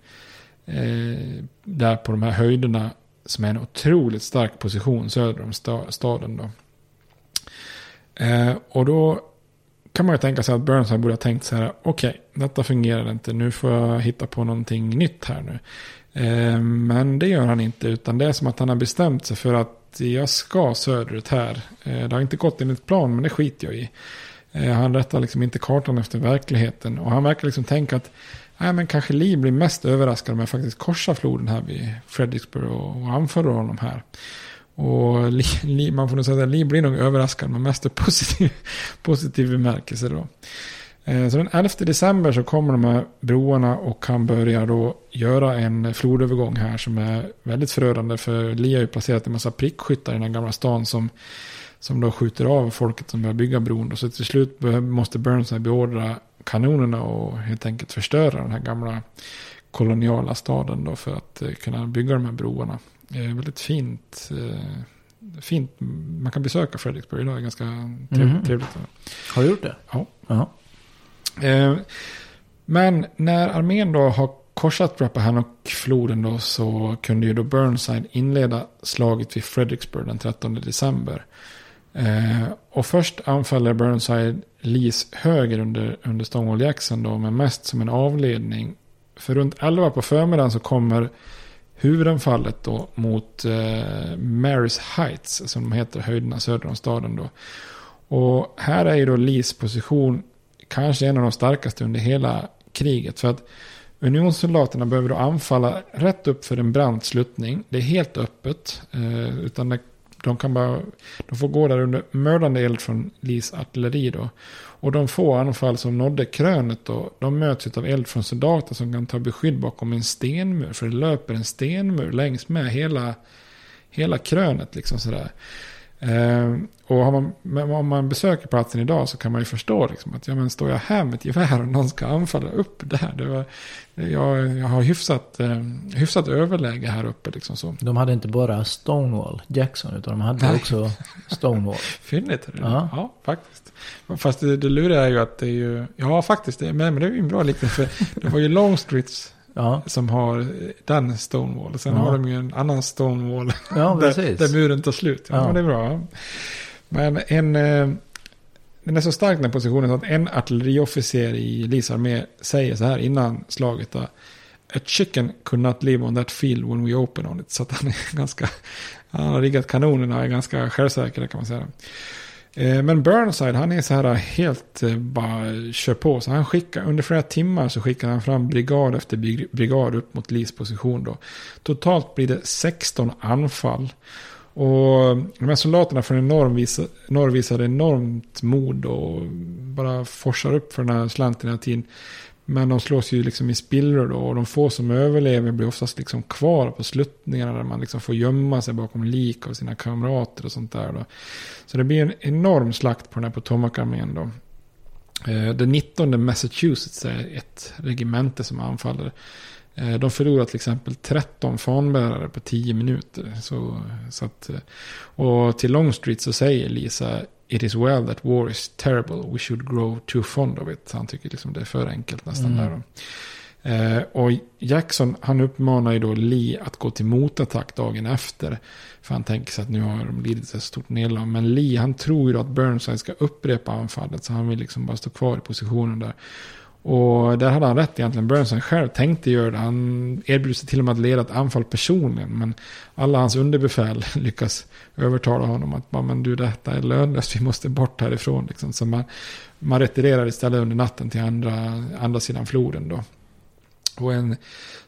eh, där på de här höjderna som är en otroligt stark position söder om sta staden. Då. Eh, och då kan man ju tänka sig att Burnside borde ha tänkt så här, okej, okay, detta fungerar inte, nu får jag hitta på någonting nytt här nu. Eh, men det gör han inte, utan det är som att han har bestämt sig för att jag ska söderut här. Eh, det har inte gått enligt plan, men det skiter jag i. Eh, han rättar liksom inte kartan efter verkligheten. Och han verkar liksom tänka att nej, men kanske Lee blir mest överraskad om jag faktiskt korsar floden här vid Fredricksburg och, och anför honom här. Och Lee, Lee, man får nog säga att Lee blir nog överraskad men mest i positiv, positiv bemärkelse då. Eh, så den 11 december så kommer de här broarna och han börjar då göra en flodövergång här som är väldigt förödande. För Lee har ju placerat en massa prickskyttar i den här gamla stan som, som då skjuter av folket som börjar bygga bron. Så till slut måste Burnside beordra kanonerna och helt enkelt förstöra den här gamla koloniala staden då för att eh, kunna bygga de här broarna. Det är väldigt fint. Eh, fint. Man kan besöka Fredriksburg idag, det är ganska trevligt. Mm. Har du gjort det? Ja. Uh -huh. Men när armén då har korsat Rappahannock-floden då så kunde ju då Burnside inleda slaget vid Fredricksburg den 13 december. Eh, och först anfaller Burnside Lees höger under, under Stonewall Jackson då, men mest som en avledning. För runt 11 på förmiddagen så kommer huvudanfallet då mot eh, Marys Heights, som de heter, höjderna söder om staden då. Och här är ju då Lees position kanske en av de starkaste under hela kriget. För att unionssoldaterna behöver då anfalla rätt upp för en brant sluttning. Det är helt öppet. Eh, utan det de kan bara, de får gå där under mördande eld från Lis artilleri då. Och de få anfall som nådde krönet då, de möts av eld från soldater som kan ta beskydd bakom en stenmur. För det löper en stenmur längs med hela, hela krönet liksom sådär. Eh, och man, om man besöker platsen idag så kan man ju förstå liksom att ja, men står jag här med ett gevär och någon ska anfalla upp där. Det var, jag, jag har hyfsat, eh, hyfsat överläge här uppe. Liksom så. De hade inte bara Stonewall Jackson utan de hade Nej. också Stonewall. Fyndigt. Ja. ja, faktiskt. Fast det, det luriga är ju att det är ju, ja faktiskt, det, men, men det är ju en bra liknelse. det var ju Longstreets Ja. Som har den Stonewall. Sen ja. har de ju en annan Stonewall. Ja, där, där muren tar slut. Ja, ja. det är bra. Men en, eh, den är så stark den positionen så att en artilleriofficer i Lis armé säger så här innan slaget. Då, A chicken could not live on that field when we open on it. Så att han är ganska, han har riggat kanonerna och är ganska självsäker kan man säga. Eh, men Burnside han är så här helt eh, bara kör på. Så han skickar, under flera timmar så skickar han fram brigad efter brigad upp mot Lees position då. Totalt blir det 16 anfall. Och de här soldaterna från norr, visa, norr visade enormt mod och bara forsar upp för den här slanten hela tiden. Men de slås ju liksom i spillror då. Och de få som överlever blir oftast liksom kvar på sluttningarna. Där man liksom får gömma sig bakom lik av sina kamrater och sånt där. Då. Så det blir en enorm slakt på den här Potomac-armén då. Det den 19 Massachusetts är ett regemente som anfaller. Eh, de förlorar till exempel 13 fanbärare på 10 minuter. Så, så att, eh, och till Longstreet så säger Lisa It is well that war is terrible. We should grow too fond of it. Han tycker liksom det är för enkelt nästan mm. där. Eh, och Jackson han uppmanar ju då Lee att gå till motattack dagen efter. För han tänker sig att nu har de lidit ett stort nederlag. Men Lee han tror ju då att Burnside ska upprepa anfallet. Så han vill liksom bara stå kvar i positionen där. Och där hade han rätt egentligen. Burnside själv tänkte göra det. Han erbjuder sig till och med att leda ett anfall personligen. Men alla hans underbefäl lyckas övertala honom att men du, detta är lönlöst. Vi måste bort härifrån. Liksom. Så man, man retirerar istället under natten till andra, andra sidan floden. Då. Och en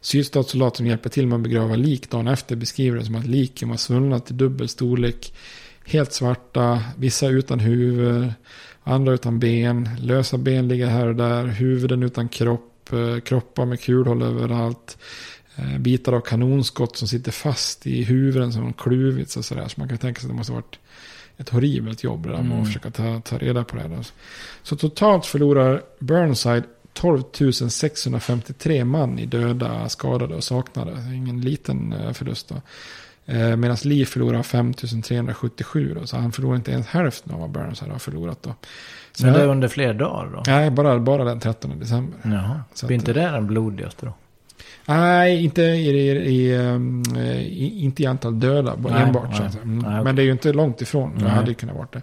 sydstatssoldat som hjälper till med att begrava lik dagen efter beskriver det som att liken var svullna till dubbel storlek. Helt svarta, vissa utan huvud, andra utan ben. Lösa ben ligger här och där, huvuden utan kropp, eh, kroppar med kulhål överallt. Eh, bitar av kanonskott som sitter fast i huvuden som kluvits och sådär. Så man kan tänka sig att det måste ha varit ett horribelt jobb där med att Mm. försöka ta, ta reda på det. Här. Så totalt förlorar Burnside 12 653 man i döda, skadade och saknade. Ingen liten eh, förlust då. Eh, Medan Lee förlorar 5 377 då. Så han förlorar inte ens hälften av vad Burnside har förlorat då. Så Men det är under flera dagar då? Nej, bara, bara den 13 december. Jaha. Så Blir inte det den blodigaste då? Nej, inte i, i, i, ehm, inte i antal döda Nej, enbart. nej. så att säga. Mm. Nej, okej. Men det är ju inte långt ifrån. Det hade ju kunnat vara det.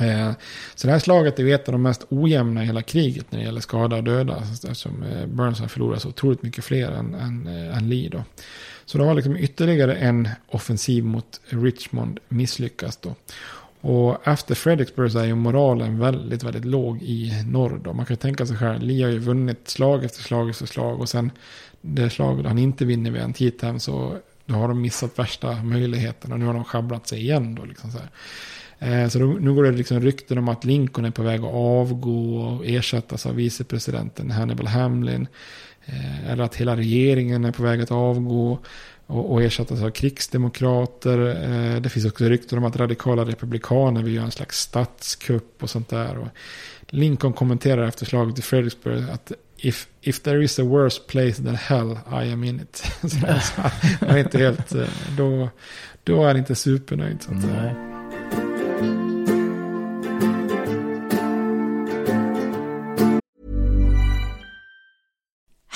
Eh, Så det här slaget är ett av de mest ojämna i hela kriget när det gäller skada och döda. Eftersom eh, Burns har förlorat så otroligt mycket fler än, än, eh, än Lee då. Så då har liksom ytterligare en offensiv mot Richmond misslyckats då. Och efter Fredericksburg så är ju moralen väldigt, väldigt låg i norr då. Man kan ju tänka sig själv, Lee har ju vunnit slag efter slag efter slag. Och sen det slaget han inte vinner vid en titel så då har de missat värsta möjligheten. Och nu har de sjabblat sig igen då liksom så här. Eh, så då, nu går det liksom rykten om att Lincoln är på väg att avgå och ersättas av vicepresidenten Hannibal Hamlin. Eller att hela regeringen är på väg att avgå och, ersättas av krigsdemokrater. Det finns också rykten om att radikala republikaner vill göra en slags statskupp och sånt där. Och Lincoln kommenterar efter slaget i Fredericksburg att if, if there is a worse place than hell, I am in it. Så alltså, inte helt, då, då är han inte supernöjd. Så att,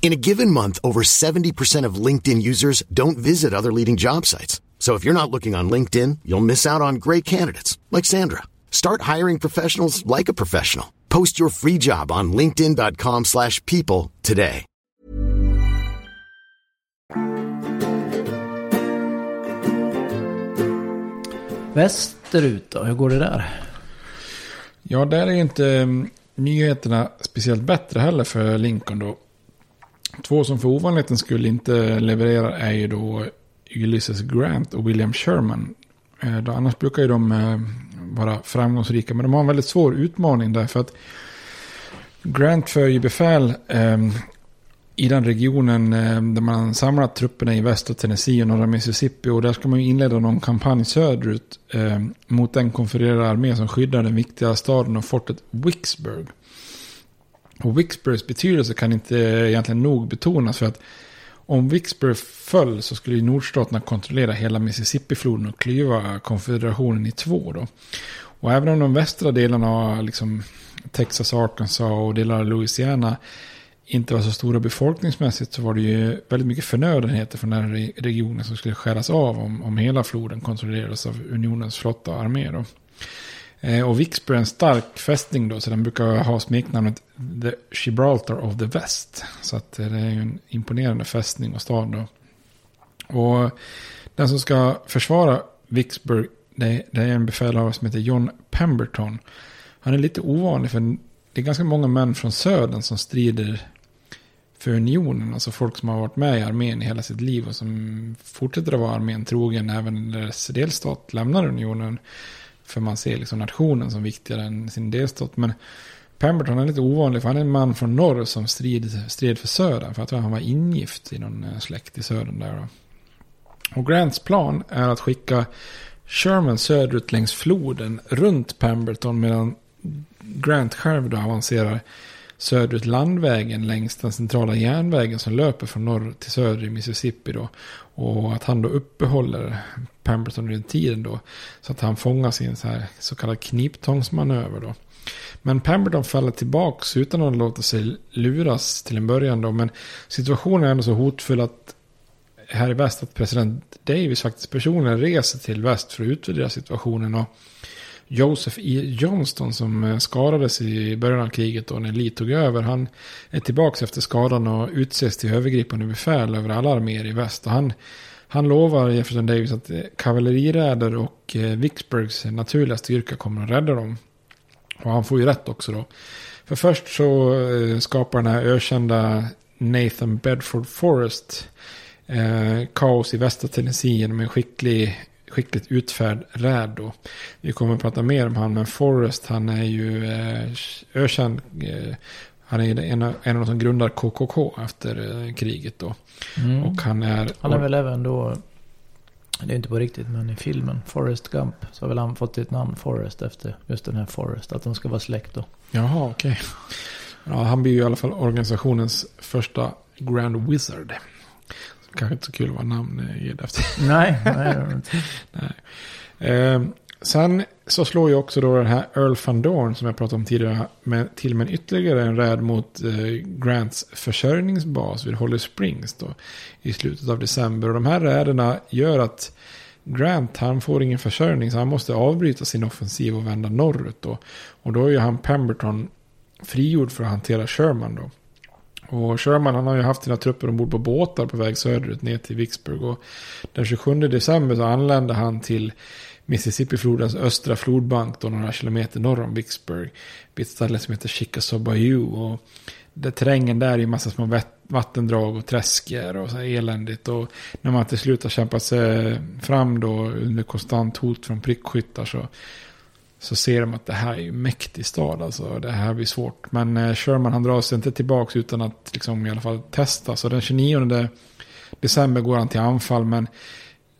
In a given month, over 70% of LinkedIn users don't visit other leading job sites. So if you're not looking on LinkedIn, you'll miss out on great candidates like Sandra. Start hiring professionals like a professional. Post your free job on linkedin.com/people slash people today. Västerut då, hur går det där? Ja, där är inte mm, nyheterna speciellt bättre heller för Lincoln då. Två som för ovanlighetens skull inte levererar är ju då Ulysses Grant och William Sherman. Eh, Då annars brukar ju de eh, vara framgångsrika, men de har en väldigt svår utmaning därför att Grant för ju befäl eh, i den regionen eh, där man samlat trupperna i västra Tennessee och norra Mississippi. Och där ska man ju inleda någon kampanj söderut eh, mot den konfererade armé som skyddar den viktiga staden och fortet Vicksburg. Och Vicksburgs betydelse kan inte egentligen nog betonas för att om Vicksburg föll så skulle ju nordstaterna kontrollera hela Mississippifloden och klyva konfederationen i två då. Och även om de västra delarna av liksom Texas, Arkansas och delar av Louisiana inte var så stora befolkningsmässigt så var det ju väldigt mycket förnödenheter från den här regionen som skulle skäras av om, om hela floden kontrollerades av unionens flotta och armé. Då. Eh, och Vicksburg är en stark fästning då, så den brukar ha smeknamnet The Gibraltar of the West. Så att eh, det är ju en imponerande fästning och stad då. Och den som ska försvara Vicksburg, det, det är en befälhavare som heter John Pemberton. Han är lite ovanlig för det är ganska många män från södern som strider för unionen. Alltså folk som har varit med i armén i hela sitt liv och som fortsätter att vara armén trogen även när deras delstat lämnar unionen. För man ser liksom nationen som viktigare än sin delstat. Men Pemberton är lite ovanlig för han är en man från norr som strid, stred för södern. För jag tror han var ingift i någon eh, släkt i södern där. Då. Och Grants plan är att skicka Sherman söderut längs floden runt Pemberton medan Grant själv då avancerar söderut landvägen längs den centrala järnvägen som löper från norr till söder i Mississippi då. Och att han då uppehåller Pemberton under tiden då. Så att han fångas i en så, här, så kallad kniptångsmanöver då. Men Pemberton faller tillbaks utan att låta sig luras till en början då. Men situationen är ändå så hotfull att här i väst att president Davis faktiskt personligen reser till väst för att utvärdera situationen. Och Joseph E. Johnston som eh, skadades i början av kriget och när Lee tog över. Han är tillbaka efter skadan och utses till övergripande befäl över alla arméer i väst. Och han, han lovar Jefferson Davis att eh, kavalleriräder och eh, Vicksburgs naturliga styrka kommer att rädda dem. Och han får ju rätt också då. För först så skapar den här ökända Nathan Bedford Forrest eh, kaos i västra Tennessee genom en skicklig skickligt utfärd räd då. Vi kommer att prata mer om han, men Forrest han är ju eh, ökänd. Eh, han är en, av, en av de som grundar KKK efter eh, kriget då. Mm. Och han är... Han är väl även då, det är inte på riktigt, men i filmen Forrest Gump så har väl han fått sitt namn Forrest efter just den här Forrest. Att de ska vara släkt då. Jaha, okej. Okay. Ja, han blir ju i alla fall organisationens första Grand Wizard kanske inte så kul att vara namngivd efter. Nej, nej, nej. Eh, sen så slår ju också då den här Earl van Dorn som jag pratade om tidigare med, till med ytterligare en räd mot eh, Grants försörjningsbas vid Holly Springs då, i slutet av december. Och de här räderna gör att Grant han får ingen försörjning så han måste avbryta sin offensiv och vända norrut. Då. Och då är ju han Pemberton frigjord för att hantera Sherman då. Och Sherman han har ju haft sina trupper ombord på båtar på väg söderut ner till Vicksburg. Och den 27 december så anlände han till Mississippiflodens östra flodbank då några kilometer norr om Vicksburg. Vid ett ställe som heter Chickasaw Bayou. Och där terrängen där är ju massa små vattendrag och träsker och så eländigt. Och när man till slut har kämpat sig fram då under konstant hot från prickskyttar så så ser de att det här är ju mäktig stad. Alltså, det här blir svårt. Men eh, Sherman han drar sig inte tillbaka utan att liksom, i alla fall testa. Så den 29 december går han till anfall. Men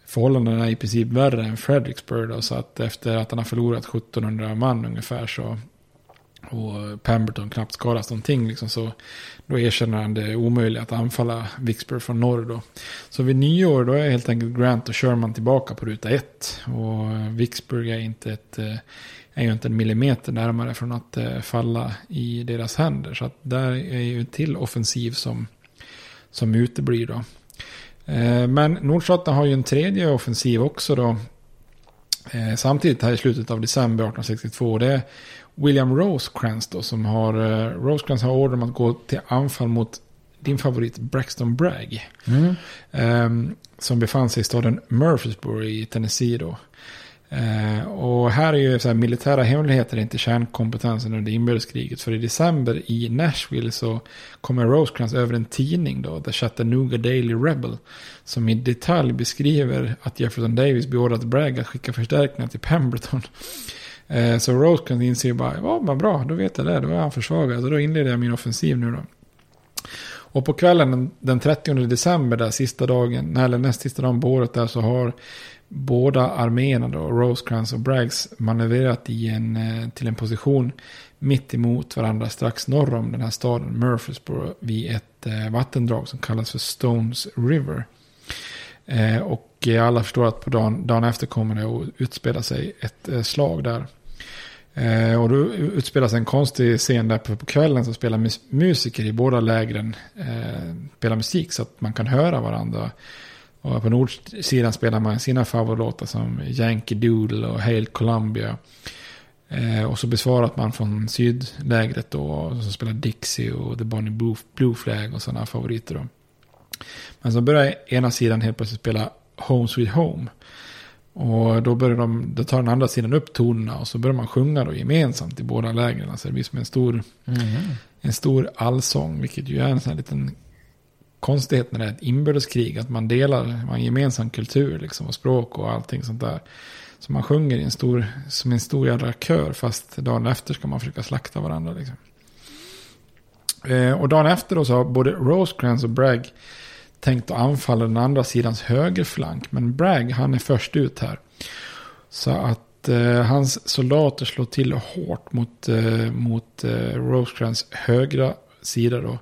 förhållandena är i princip värre än Fredericksburg. Då, så att efter att han har förlorat 1700 man ungefär så och Pemberton knappt skadas någonting. Liksom, så då erkänner han det omöjliga att anfalla Vicksburg från norr. Då. Så vid nyår då är helt enkelt Grant och Sherman tillbaka på ruta ett. Och Vicksburg är inte ett eh, är ju inte en millimeter närmare från att eh, falla i deras händer. Så att där är ju en till offensiv som, som uteblir då. Eh, men Nordstaterna har ju en tredje offensiv också då. Samtidigt här i slutet av december 1862. Det William Rosecrans då som har, Rosecrans har order om att gå till anfall mot din favorit Braxton Bragg. Mm. Um, som befann sig i staden Murfreesboro i Tennessee då. Uh, och här är ju så här, militära hemligheter inte kärnkompetensen under inbördeskriget. För i december i Nashville så kommer Rosecrans över en tidning då, The Chattanooga Daily Rebel. Som i detalj beskriver att Jefferson Davis beordrat Bragg att skicka förstärkningar till Pemberton. Eh, så Rosecrans inser bara, ja vad bra, då vet jag det, då är han försvagad. Och då inleder jag min offensiv nu då. Och på kvällen den 30 december, där sista dagen, eller näst sista dagen på året där så har båda arméerna då, Rosecrans och Braggs, manövrerat i en, eh, till en position mitt emot varandra strax norr om den här staden Murfreesboro vid ett eh, vattendrag som kallas för Stones River. Eh, och alla förstår att på dagen, dagen efter kommer det att utspela sig ett eh, slag där. Eh, och då utspelas en konstig scen där på, på kvällen så spelar mus musiker i båda lägren eh, spelar musik så att man kan höra varandra. Och på nordsidan spelar man sina favoritlåtar som Yankee Doodle och Hail Columbia. Eh, och så besvarat man från sydlägret då. Och så spelar Dixie och The Bonnie Blue, Blue Flag och sådana favoriter då. Men så börjar ena sidan helt plötsligt spela Home Sweet Home. Och då, börjar de, då tar den andra sidan upp tonerna och så börjar man sjunga då gemensamt i båda lägren. Alltså det blir som en stor, Mm. en stor allsång, vilket ju är en sån här liten konstighet när det är ett inbördeskrig. Att man delar, man har en gemensam kultur liksom, och språk och allting sånt där. Så man sjunger i en stor, som en stor jävla kör fast dagen efter ska man försöka slakta varandra. Liksom. Eh, och dagen efter då så har både Rosecrans och Bragg tänkt att anfalla den andra sidans högerflank. Men Bragg han är först ut här. Så att eh, hans soldater slår till hårt mot, eh, mot eh, Rosecrans högra sida då.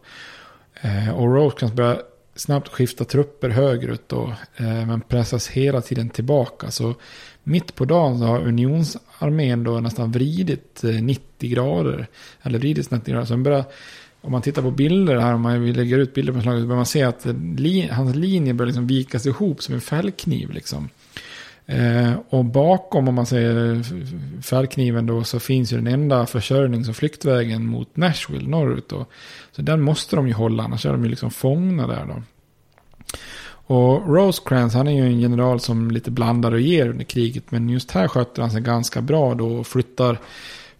Eh, och Rosecrans börjar snabbt skifta trupper högerut då. Eh, men pressas hela tiden tillbaka. Så mitt på dagen så har unionsarmén då nästan vridit eh, 90 grader. Eller vridit 90 grader. Så den börjar om man tittar på bilder här, om man vill lägga ut bilder på slaget, så börjar man se att li, hans linje börjar liksom vikas ihop som en fällkniv. Liksom. Eh, och bakom, om man säger fällkniven då, så finns ju den enda försörjnings och flyktvägen mot Nashville norrut. Då. Så den måste de ju hålla, annars är de ju liksom fångna där då. Och Rosecrans, han är ju en general som lite blandar och ger under kriget. Men just här sköter han sig ganska bra då och flyttar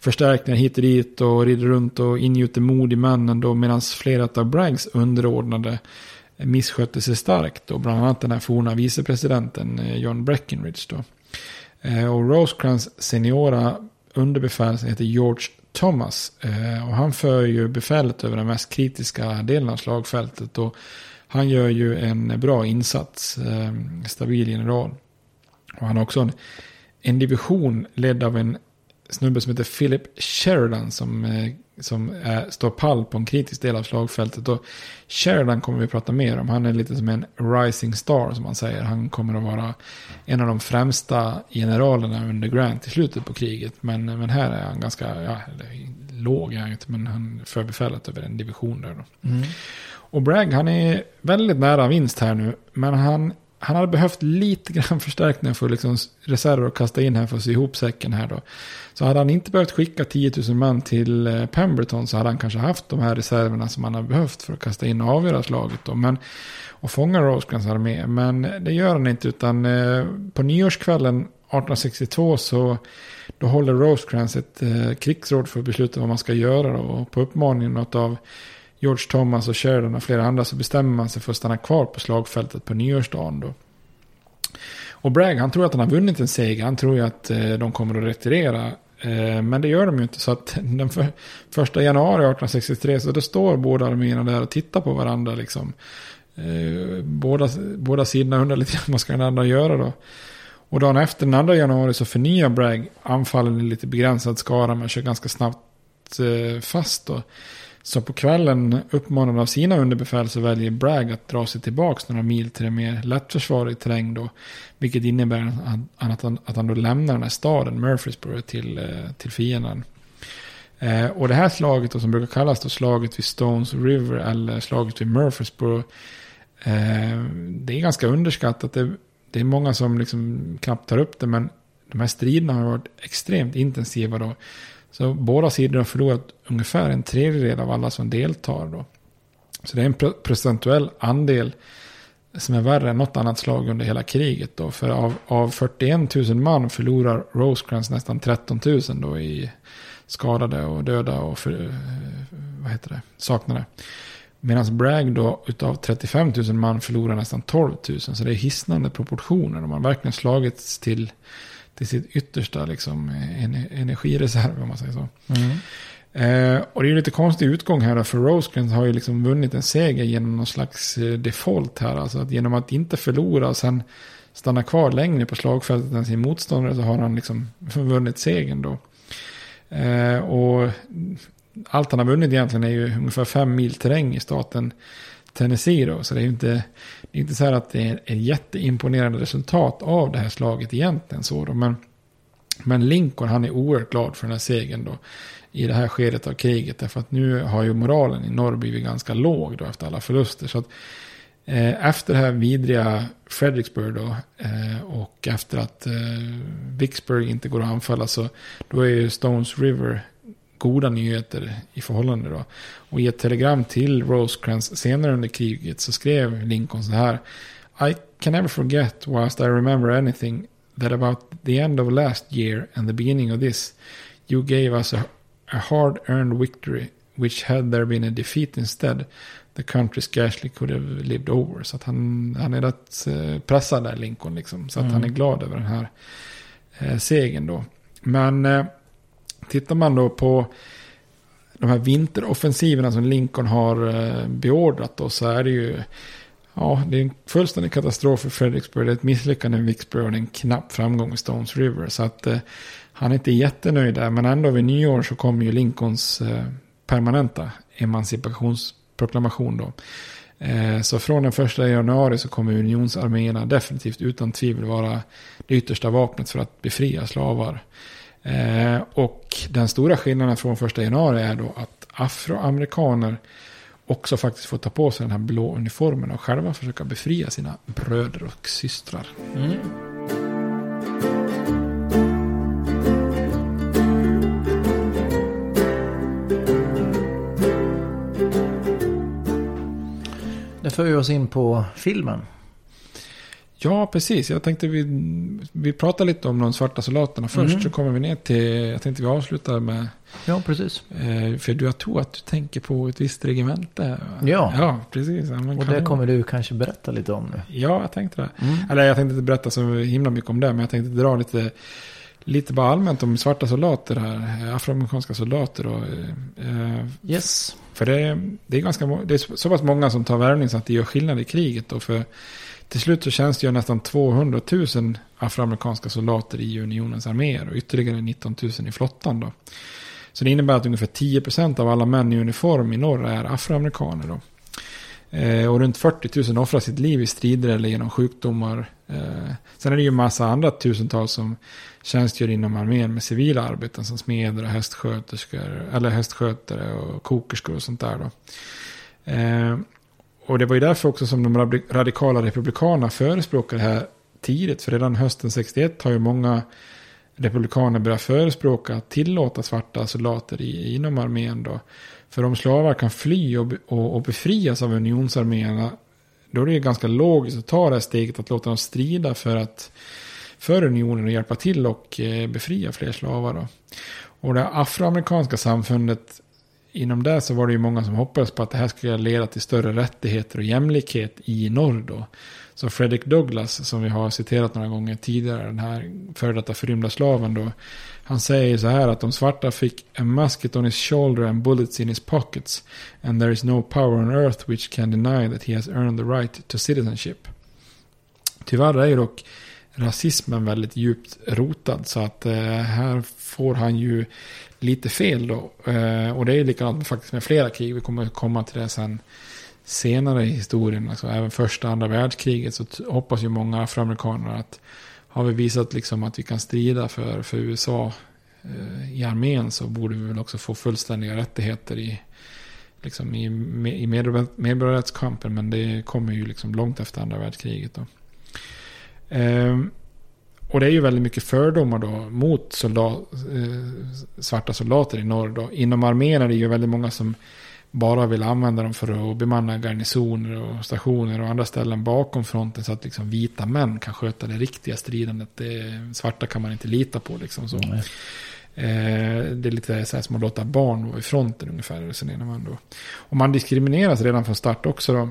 förstärkningar hit och dit och rider runt och ingjuter mod i männen då medan flera av Braggs underordnade misskötte sig starkt och bland annat den här forna vicepresidenten eh, John Breckinridge då. Eh, och Rosecrans seniora underbefäl heter George Thomas eh, och han för ju befälet över den mest kritiska delen av slagfältet och han gör ju en bra insats, stabil general. Och han har också en, en division ledd av en snubbe som heter Philip Sheridan som, eh, som är, står pall på en kritisk del av slagfältet. Och Sheridan kommer vi prata mer om. Han är lite som en rising star som man säger. Han kommer att vara en av de främsta generalerna under Grant i slutet på kriget. Men, men här är han ganska, ja, låg är han inte, men han för befälet över en division där. Mm. Och Bragg, han är väldigt nära vinst här nu. Men han han hade behövt lite grann förstärkningar för liksom reserver att kasta in här för att sy ihop säcken här då. Så hade han inte behövt skicka 10 000 man till eh, Pemberton så hade han kanske haft de här reserverna som han hade behövt för att kasta in och avgöra slaget då. Men, och fånga Rosecrans armé. Men det gör han inte utan eh, på nyårskvällen 1862 så då håller Rosecrans ett eh, krigsråd för att besluta vad man ska göra då. Och på uppmaningen av George Thomas och Sheridan och flera andra så bestämmer man sig för att stanna kvar på slagfältet på nyårsdagen då. Och Bragg, han tror att han har vunnit en seger. Han tror ju att eh, de kommer att retirera. Eh, men det gör de ju inte. Så att den för, första januari 1863 så då står båda arméerna där och tittar på varandra liksom. Eh, båda, båda sidorna undrar lite vad ska den andra göra då. Och dagen efter den 2 januari så förnyar Bragg anfallen i lite begränsad skara men kör ganska snabbt eh, fast då. Så på kvällen uppmanad av sina underbefäl så väljer Bragg att dra sig tillbaka några mil till en mer lättförsvarlig terräng då. Vilket innebär att han, att han då lämnar den här staden Murfreesboro till, eh, till fienden. Eh, och det här slaget då, som brukar kallas då slaget vid Stones River eller slaget vid Murfreesboro. Eh, det är ganska underskattat. Det, det är många som liksom knappt tar upp det men de här striderna har varit extremt intensiva då. Så båda sidor har förlorat ungefär en tredjedel av alla som deltar. Då. Så det är en procentuell andel som är värre än något annat slag under hela kriget. Då. För av, av 41 000 man förlorar Rosecrans nästan 13 000 då i skadade och döda och för, eh, vad heter det, saknade. Medan Bragg då utav 35 000 man förlorar nästan 12 000. Så det är hisnande proportioner. De har verkligen slagits till till sitt yttersta liksom, energireserv om man säger så. Mm. Eh, och det är lite konstig utgång här för Rosecrans har ju liksom vunnit en seger genom någon slags eh, default här. Alltså att genom att inte förlora och sen stanna kvar längre på slagfältet än sin motståndare så har han liksom vunnit segern då. Eh, och allt han har vunnit egentligen är ju ungefär fem mil terräng i staten Tennessee då. Så det är inte, det är inte så här att det är ett jätteimponerande resultat av det här slaget egentligen. Så då. Men Men Lincoln han är oerhört glad för den här segern då. I det här skedet av kriget. Därför att nu har ju moralen i norr blivit ganska låg då efter alla förluster. Så att eh, efter det här vidriga Fredericksburg då. Eh, och efter att eh, Vicksburg inte går att anfalla så. Då är ju Stones River goda nyheter i förhållande då. Och i ett telegram till Rosecrans senare under kriget så skrev Lincoln så här. I can never forget whilst I remember anything that about the end of last year and the beginning of this you gave us a, a hard earned victory which had there been a defeat instead the country scarcely could have lived over. Så att han, han är rätt eh, pressad där Lincoln liksom. Så att mm. han är glad över den här eh, segern då. Men eh, tittar man då på de här vinteroffensiverna som Lincoln har eh, beordrat då så är det ju Ja, det är en fullständig katastrof för Fredericksburg. Det är ett misslyckande i Vicksburg och det är en knapp framgång i Stones River. Så att eh, han är inte jättenöjd där. Men ändå vid nyår så kommer ju Lincolns eh, permanenta emancipationsproklamation då. Eh, så från den första januari så kommer unionsarméerna definitivt utan tvivel vara det yttersta vapnet för att befria slavar. Eh, och den stora skillnaden från första januari är då att afroamerikaner också faktiskt får ta på sig den här blå uniformen och själva försöka befria sina bröder och systrar. Mm. Det för oss in på filmen. Ja, precis. Jag tänkte vi, vi pratar lite om de svarta soldaterna först. Mm. Så kommer vi ner till, jag tänkte vi avslutar med Ja, precis. Eh, för du, jag tror att du tänker på ett visst regemente. Ja, ja precis. Ja, och det kommer du kanske berätta lite om nu. Ja, jag tänkte det. Mm. Eller jag tänkte inte berätta så himla mycket om det, men jag tänkte dra lite, lite bara allmänt om svarta soldater här. Afroamerikanska soldater. Och, eh, yes. För det, det, är ganska, det är så pass många som tar värvning så att det gör skillnad i kriget. Då, för till slut så tjänstgör nästan 200 000 afroamerikanska soldater i unionens arméer och ytterligare 19 000 i flottan. Då. Så det innebär att ungefär 10% av alla män i uniform i norr är afroamerikaner. Då. Eh, och runt 40 000 offrar sitt liv i strider eller genom sjukdomar. Eh, sen är det ju en massa andra tusentals som tjänstgör inom armén med civila arbeten som smeder och hästsköterskor, eller hästskötare och kokerskor och sånt där. Då. Eh, och det var ju därför också som de radikala republikanerna förespråkade det här tidigt. För redan hösten 61 har ju många republikaner börjat förespråka att tillåta svarta soldater i, inom armén. Då. För om slavar kan fly och, och, och befrias av unionsarméerna då är det ganska logiskt att ta det här steget att låta dem strida för att för unionen och hjälpa till och eh, befria fler slavar. Då. Och det afroamerikanska samfundet inom det så var det ju många som hoppades på att det här skulle leda till större rättigheter och jämlikhet i norr då. Så Frederick Douglass, som vi har citerat några gånger tidigare, den här före detta förrymda slaven då. Han säger så här att de svarta fick a musket on his shoulder and bullets in his pockets. And there is no power on earth which can deny that he has earned the right to citizenship. Tyvärr är ju dock rasismen väldigt djupt rotad. Så att eh, här får han ju lite fel då. Eh, och det är likadant faktiskt med flera krig. Vi kommer komma till det sen senare i historien, alltså även första och andra världskriget, så hoppas ju många afroamerikaner att har vi visat liksom att vi kan strida för, för USA eh, i armén så borde vi väl också få fullständiga rättigheter i, liksom i, i medborgarrättskampen. Men det kommer ju liksom långt efter andra världskriget. Då. Ehm, och det är ju väldigt mycket fördomar då mot soldat, eh, svarta soldater i norr. Då. Inom armén är det ju väldigt många som bara vill använda dem för att bemanna garnisoner och stationer och andra ställen bakom fronten så att liksom vita män kan sköta det riktiga stridandet. Det svarta kan man inte lita på liksom så. Mm. Eh, det är lite så här som att låta barn vara i fronten ungefär. Resonerar man då. Och man diskrimineras redan från start också då.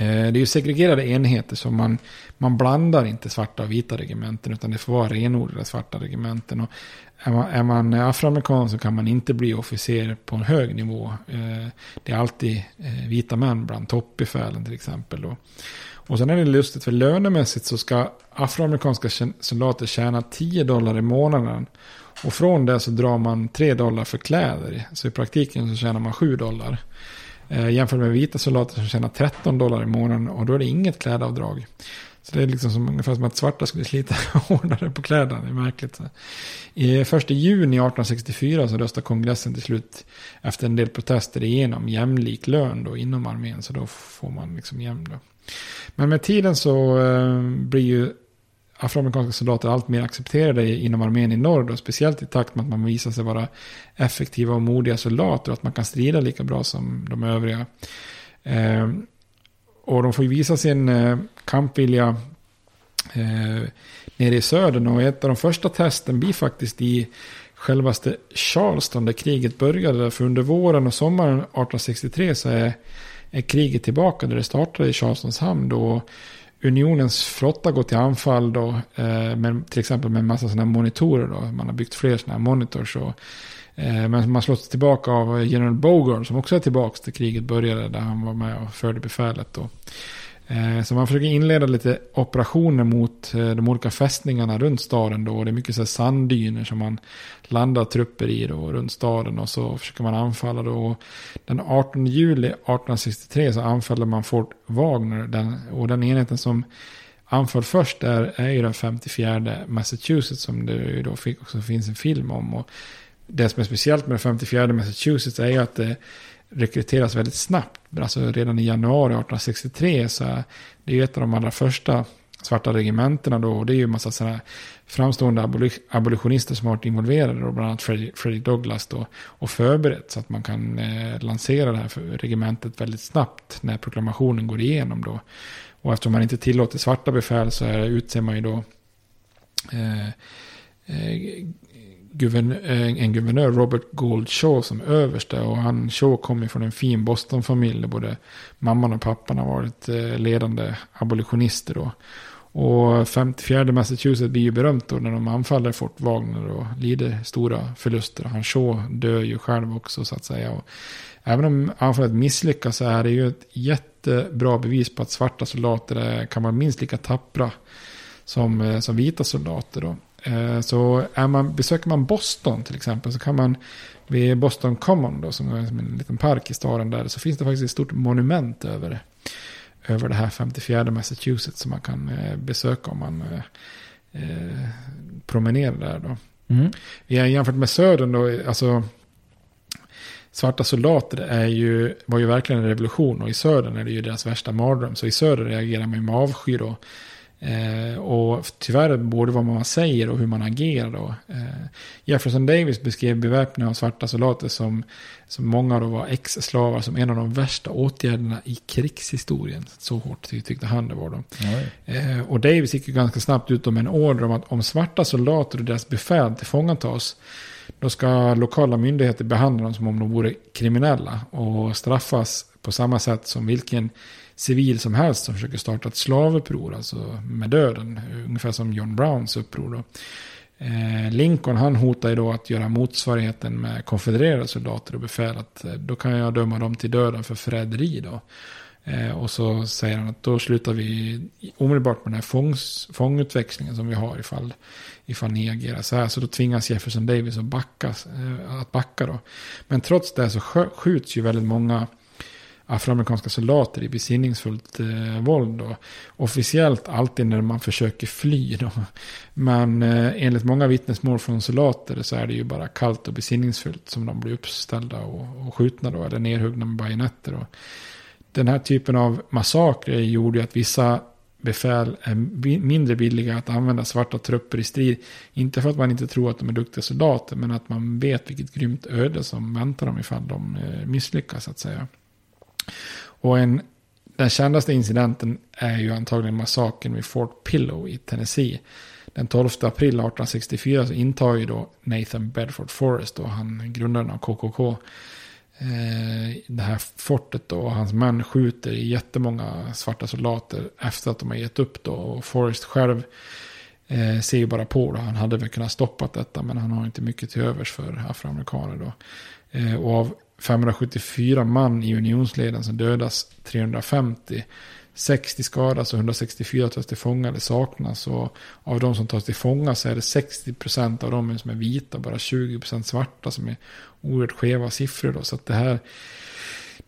Eh, det är ju segregerade enheter så man, man blandar inte svarta och vita regementen utan det får vara renodlade svarta regementen. Och är man, är man afroamerikan så kan man inte bli officer på en hög nivå. Eh, det är alltid eh, vita män bland toppbefälen till exempel. Då. Och sen är det lustigt för lönemässigt så ska afroamerikanska soldater tjäna 10 dollar i månaden. Och från det så drar man 3 dollar för kläder. Så i praktiken så tjänar man 7 dollar. Eh, jämfört med vita soldater som tjänar 13 dollar i månaden och då är det inget klädavdrag. Så det är liksom som, ungefär som att svarta skulle slita hårdare på kläderna. Det är märkligt. Så. I, först i juni 1864 så röstar kongressen till slut efter en del protester igenom jämlik lön då inom armén. Så då får man liksom jämn då. Men med tiden så eh, blir ju afroamerikanska soldater allt mer accepterade inom armén i norr. Då, speciellt i takt med att man visar sig vara effektiva och modiga soldater. Och att man kan strida lika bra som de övriga. Eh, och de får ju visa sin eh, kampvilja eh, nere i södern. Och ett av de första testen blir faktiskt i självaste Charleston där kriget började. För under våren och sommaren 1863 så är, är kriget tillbaka där det startade i Charlestons hamn. Då unionens flotta går till anfall då, eh, med, till exempel med en massa sådana monitorer. Då. Man har byggt fler sådana här monitors. Och, eh, men man slås tillbaka av general Bogorn som också är tillbaka till kriget började. Där han var med och förde befälet. Då. Eh, så man försöker inleda lite operationer mot eh, de olika fästningarna runt staden då. Det är mycket så här sanddyner som man landar trupper i då runt staden. Och så försöker man anfalla då. Den 18 juli 1863 så anfaller man Fort Wagner. Den, och den enheten som anföll först är, är ju den 54 Massachusetts. Som det då också finns en film om. Och det som är speciellt med den 54 Massachusetts är ju att det rekryteras väldigt snabbt. Alltså redan i januari 1863 så är det ju ett av de allra första svarta regementena då. Och det är ju en massa sådana framstående abolitionister som har varit involverade. Då, bland annat Fredrik Douglass då. Och förberett så att man kan eh, lansera det här regementet väldigt snabbt när proklamationen går igenom då. Och eftersom man inte tillåter svarta befäl så är, utser man ju då eh, eh, Eh, en guvernör, Robert Gould Shaw, som överste. Och han, Shaw kom ju från en fin Boston-familj där Både mamman och pappan har varit eh, ledande abolitionister då. Och 54 Massachusetts blir ju berömt då när de anfaller Fort Wagner och lider stora förluster. Han Shaw dör ju själv också så att säga. Och även om anfallet misslyckas så är det ju ett jättebra bevis på att svarta soldater kan vara minst lika tappra som, eh, som vita soldater. Då. Eh, så är man, besöker man Boston till exempel så kan man vid Boston Common då, som är en liten park i staden där, så finns det faktiskt ett stort monument över, över det här 54 Massachusetts som man kan eh, besöka om man eh, promenerar där då. Mm. Jämfört med södern då, alltså svarta soldater är ju, var ju verkligen en revolution och i södern är det ju deras värsta mardröm. Så i söder reagerar man med avsky då Eh, och tyvärr både vad man säger och hur man agerar. Då. Eh, Jefferson Davis beskrev beväpning av svarta soldater som, som många då var ex-slavar som en av de värsta åtgärderna i krigshistorien. Så hårt tyckte han det var då. Eh, och Davis gick ju ganska snabbt ut med en order om att om svarta soldater och deras befäl tillfångatas då ska lokala myndigheter behandla dem som om de vore kriminella och straffas på samma sätt som vilken civil som helst som försöker starta ett slavuppror, alltså med döden. Ungefär som John Browns uppror då. Eh, Lincoln han hotar ju då att göra motsvarigheten med konfedererade soldater och befäl. Att, eh, då kan jag döma dem till döden för förräderi då. Eh, och så säger han att då slutar vi omedelbart med den här fångs, fångutväxlingen som vi har ifall, ifall ni agerar så här. Så då tvingas Jefferson Davis att backa, eh, att backa då. Men trots det så skjuts ju väldigt många afroamerikanska soldater i besinningsfullt eh, våld. Då. Officiellt alltid när man försöker fly. Då. Men eh, enligt många vittnesmål från soldater så är det ju bara kallt och besinningsfullt som de blir uppställda och, och skjutna då, eller nerhuggna med bajonetter. Då. Den här typen av massakrer gjorde ju att vissa befäl är mindre villiga att använda svarta trupper i strid. Inte för att man inte tror att de är duktiga soldater, men att man vet vilket grymt öde som väntar dem ifall de eh, misslyckas, så att säga. Och en, den kändaste incidenten är ju antagligen massakern vid Fort Pillow i Tennessee. Den 12 april 1864 så intar ju då Nathan Bedford Forrest, och han grundaren av KKK, eh, det här fortet då. Och hans män skjuter jättemånga svarta soldater efter att de har gett upp då. Och Forrest själv eh, ser ju bara på då. Han hade väl kunnat stoppa detta men han har inte mycket till övers för afroamerikaner då. Eh, och av 574 man i unionsleden som dödas 350. 60 skadas och 164 tas till fånga eller saknas. Och av de som tas till fånga så är det 60% av dem som är vita, bara 20% svarta som är oerhört skeva siffror. Då. Så att det här,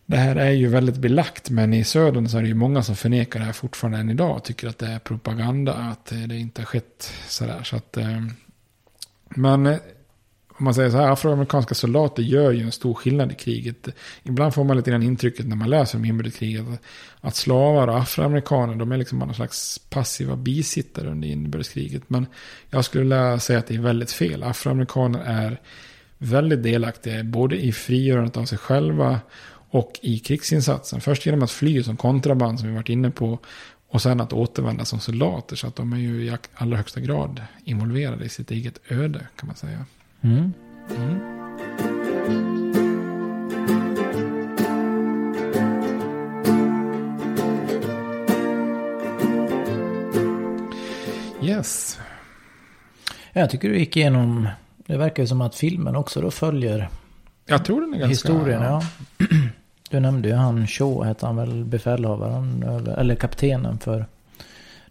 det här är ju väldigt belagt, men i södern så är det ju många som förnekar det här fortfarande än idag. Tycker att det är propaganda, att det inte har skett sådär. Så att, eh, men eh, om man säger så här, afroamerikanska soldater gör ju en stor skillnad i kriget. Ibland får man lite grann intrycket när man läser om inbördeskriget att slavar och afroamerikaner, de är liksom bara någon slags passiva bisittare under inbördeskriget. Men jag skulle säga att det är väldigt fel. Afroamerikaner är väldigt delaktiga både i frigörandet av sig själva och i krigsinsatsen. Först genom att fly som kontraband som vi varit inne på. Och sen att återvända som soldater. Så att de är ju i allra högsta grad involverade i sitt eget öde kan man säga. Mm. Mm. Yes. Jag tycker du gick igenom, det verkar ju som att filmen också då följer Jag tror den är ganska... historien. Ja. Du nämnde ju han Shaw, hette han väl, befälhavaren, eller kaptenen för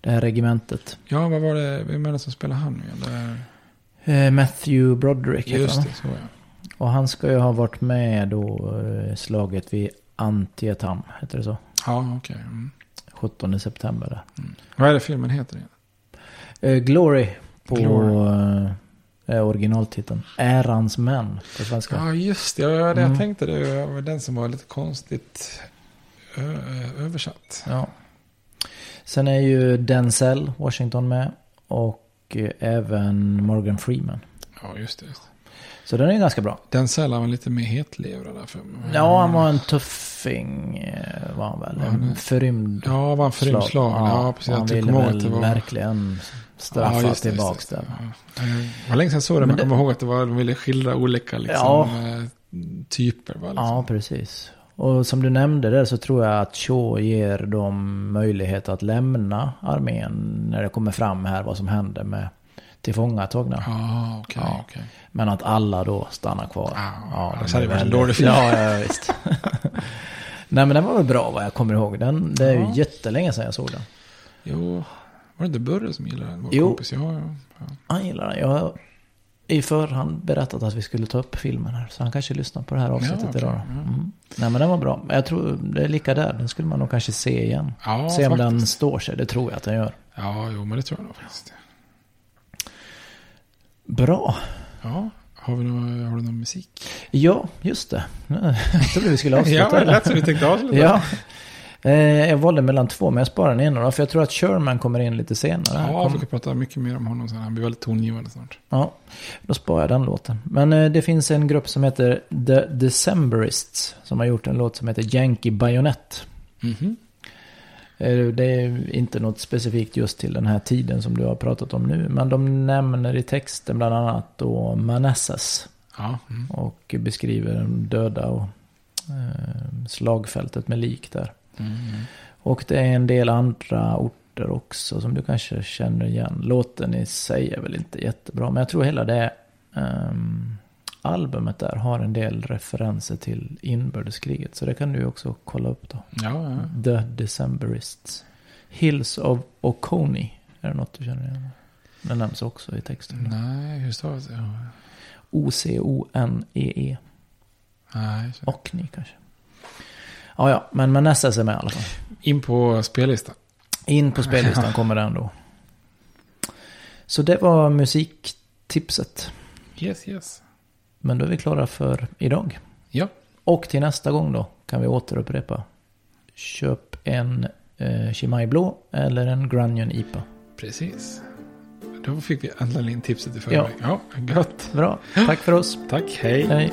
det här regementet. Ja, vad var det? Vem är det som spelar han nu igen? Eh, Matthew Broderick heter han. det, så ja. Och han ska ju ha varit med då eh, slaget vid Antietam, heter det så? Ja, okej. Mm. 17 september. där. Vad är det filmen heter? Eh, Glory på Glory. eh, originaltiteln. Ärans män på svenska. Ja, just det. Ja, det Mm. jag tänkte det var den som var lite konstigt översatt. Ja. Sen är ju Denzel Washington med. Och även Morgan Freeman. Ja, just det. Så den är ganska bra. Den sällan var lite mer hetlevrad för mig. Ja, han var en tuffing eh, var han väl. Ja, En förrymd Ja, var en förrymd slav. Ja, precis. och Han Jag ville väl det var- verkligen straffa Ja, det. där. Ja. Det var länge sedan jag såg det, men jag kommer ihåg att det var, de ville skildra olika liksom, Ja. eh, typer. Va, liksom. Ja, precis. Och som du nämnde där så tror jag att Shaw ger dem möjlighet att lämna armén när det kommer fram här vad som händer med tillfångatagna. Ja, okej, Ja. okej. Men att alla då stannar kvar. Ja, de annars hade det varit en dålig film. Ja, ja visst. Nej men den var väl bra vad jag kommer ihåg. Den, det är ju Ja. jättelänge sedan jag såg den. Jo, var det inte Burre som gillade den? Vår Jo. kompis? Ja, ja. ja. Han gillar den. Jag i förhand berättat att vi skulle ta upp filmen här. Så han kanske lyssnar på det här avsnittet Ja, okej. idag. Ja. Mm. Nej men den var bra. Jag tror det är lika där. Den skulle man nog kanske se igen. Ja, se om den faktiskt. står sig. Det tror jag att den gör. ja, jo, men det tror jag nog faktiskt. Bra. Ja, har, vi någon, har du någon musik? Ja, just det. Jag trodde vi skulle avsluta. Ja, det lät som vi tänkte avsluta. Ja. Eh, Jag valde mellan två, men jag sparar den ena då. För jag tror att Sherman kommer in lite senare. Ja, vi kan prata mycket mer om honom sen. Han blir väldigt tongivande snart. Ja, då sparar jag den låten. Men eh, det finns en grupp som heter The Decemberists. Som har gjort en låt som heter Yankee Bayonet. Mhm. Eh, Det är inte något specifikt just till den här tiden som du har pratat om nu. Men de nämner i texten bland annat då Manassas. Ja, mm. Och beskriver de döda och eh, slagfältet med lik där. Mm. Och det är en del andra orter också som du kanske känner igen. Låten i sig är väl inte jättebra. Men jag tror hela det ehm, albumet där har en del referenser till inbördeskriget. Så det kan du också kolla upp då. ja, ja. The Decemberists. Hills of Oconee. Är det något du känner igen? Den nämns också i texten. Nej, hur stavas det? O-C-O-N-E-E. Nej, så- Och ni kanske. Ja, ja, men Manassas är med i alla fall. In på spellistan. In på spellistan kommer den då. Så det var musiktipset. Yes, yes. Men då är vi klara för idag. Ja. Och till nästa gång då kan vi återupprepa. Köp en eh, Chimay Blå eller en Grunion IPA. Precis. Då fick vi äntligen in tipset i förväg. Ja, gött. Bra, tack för oss. Tack, hej. Hej.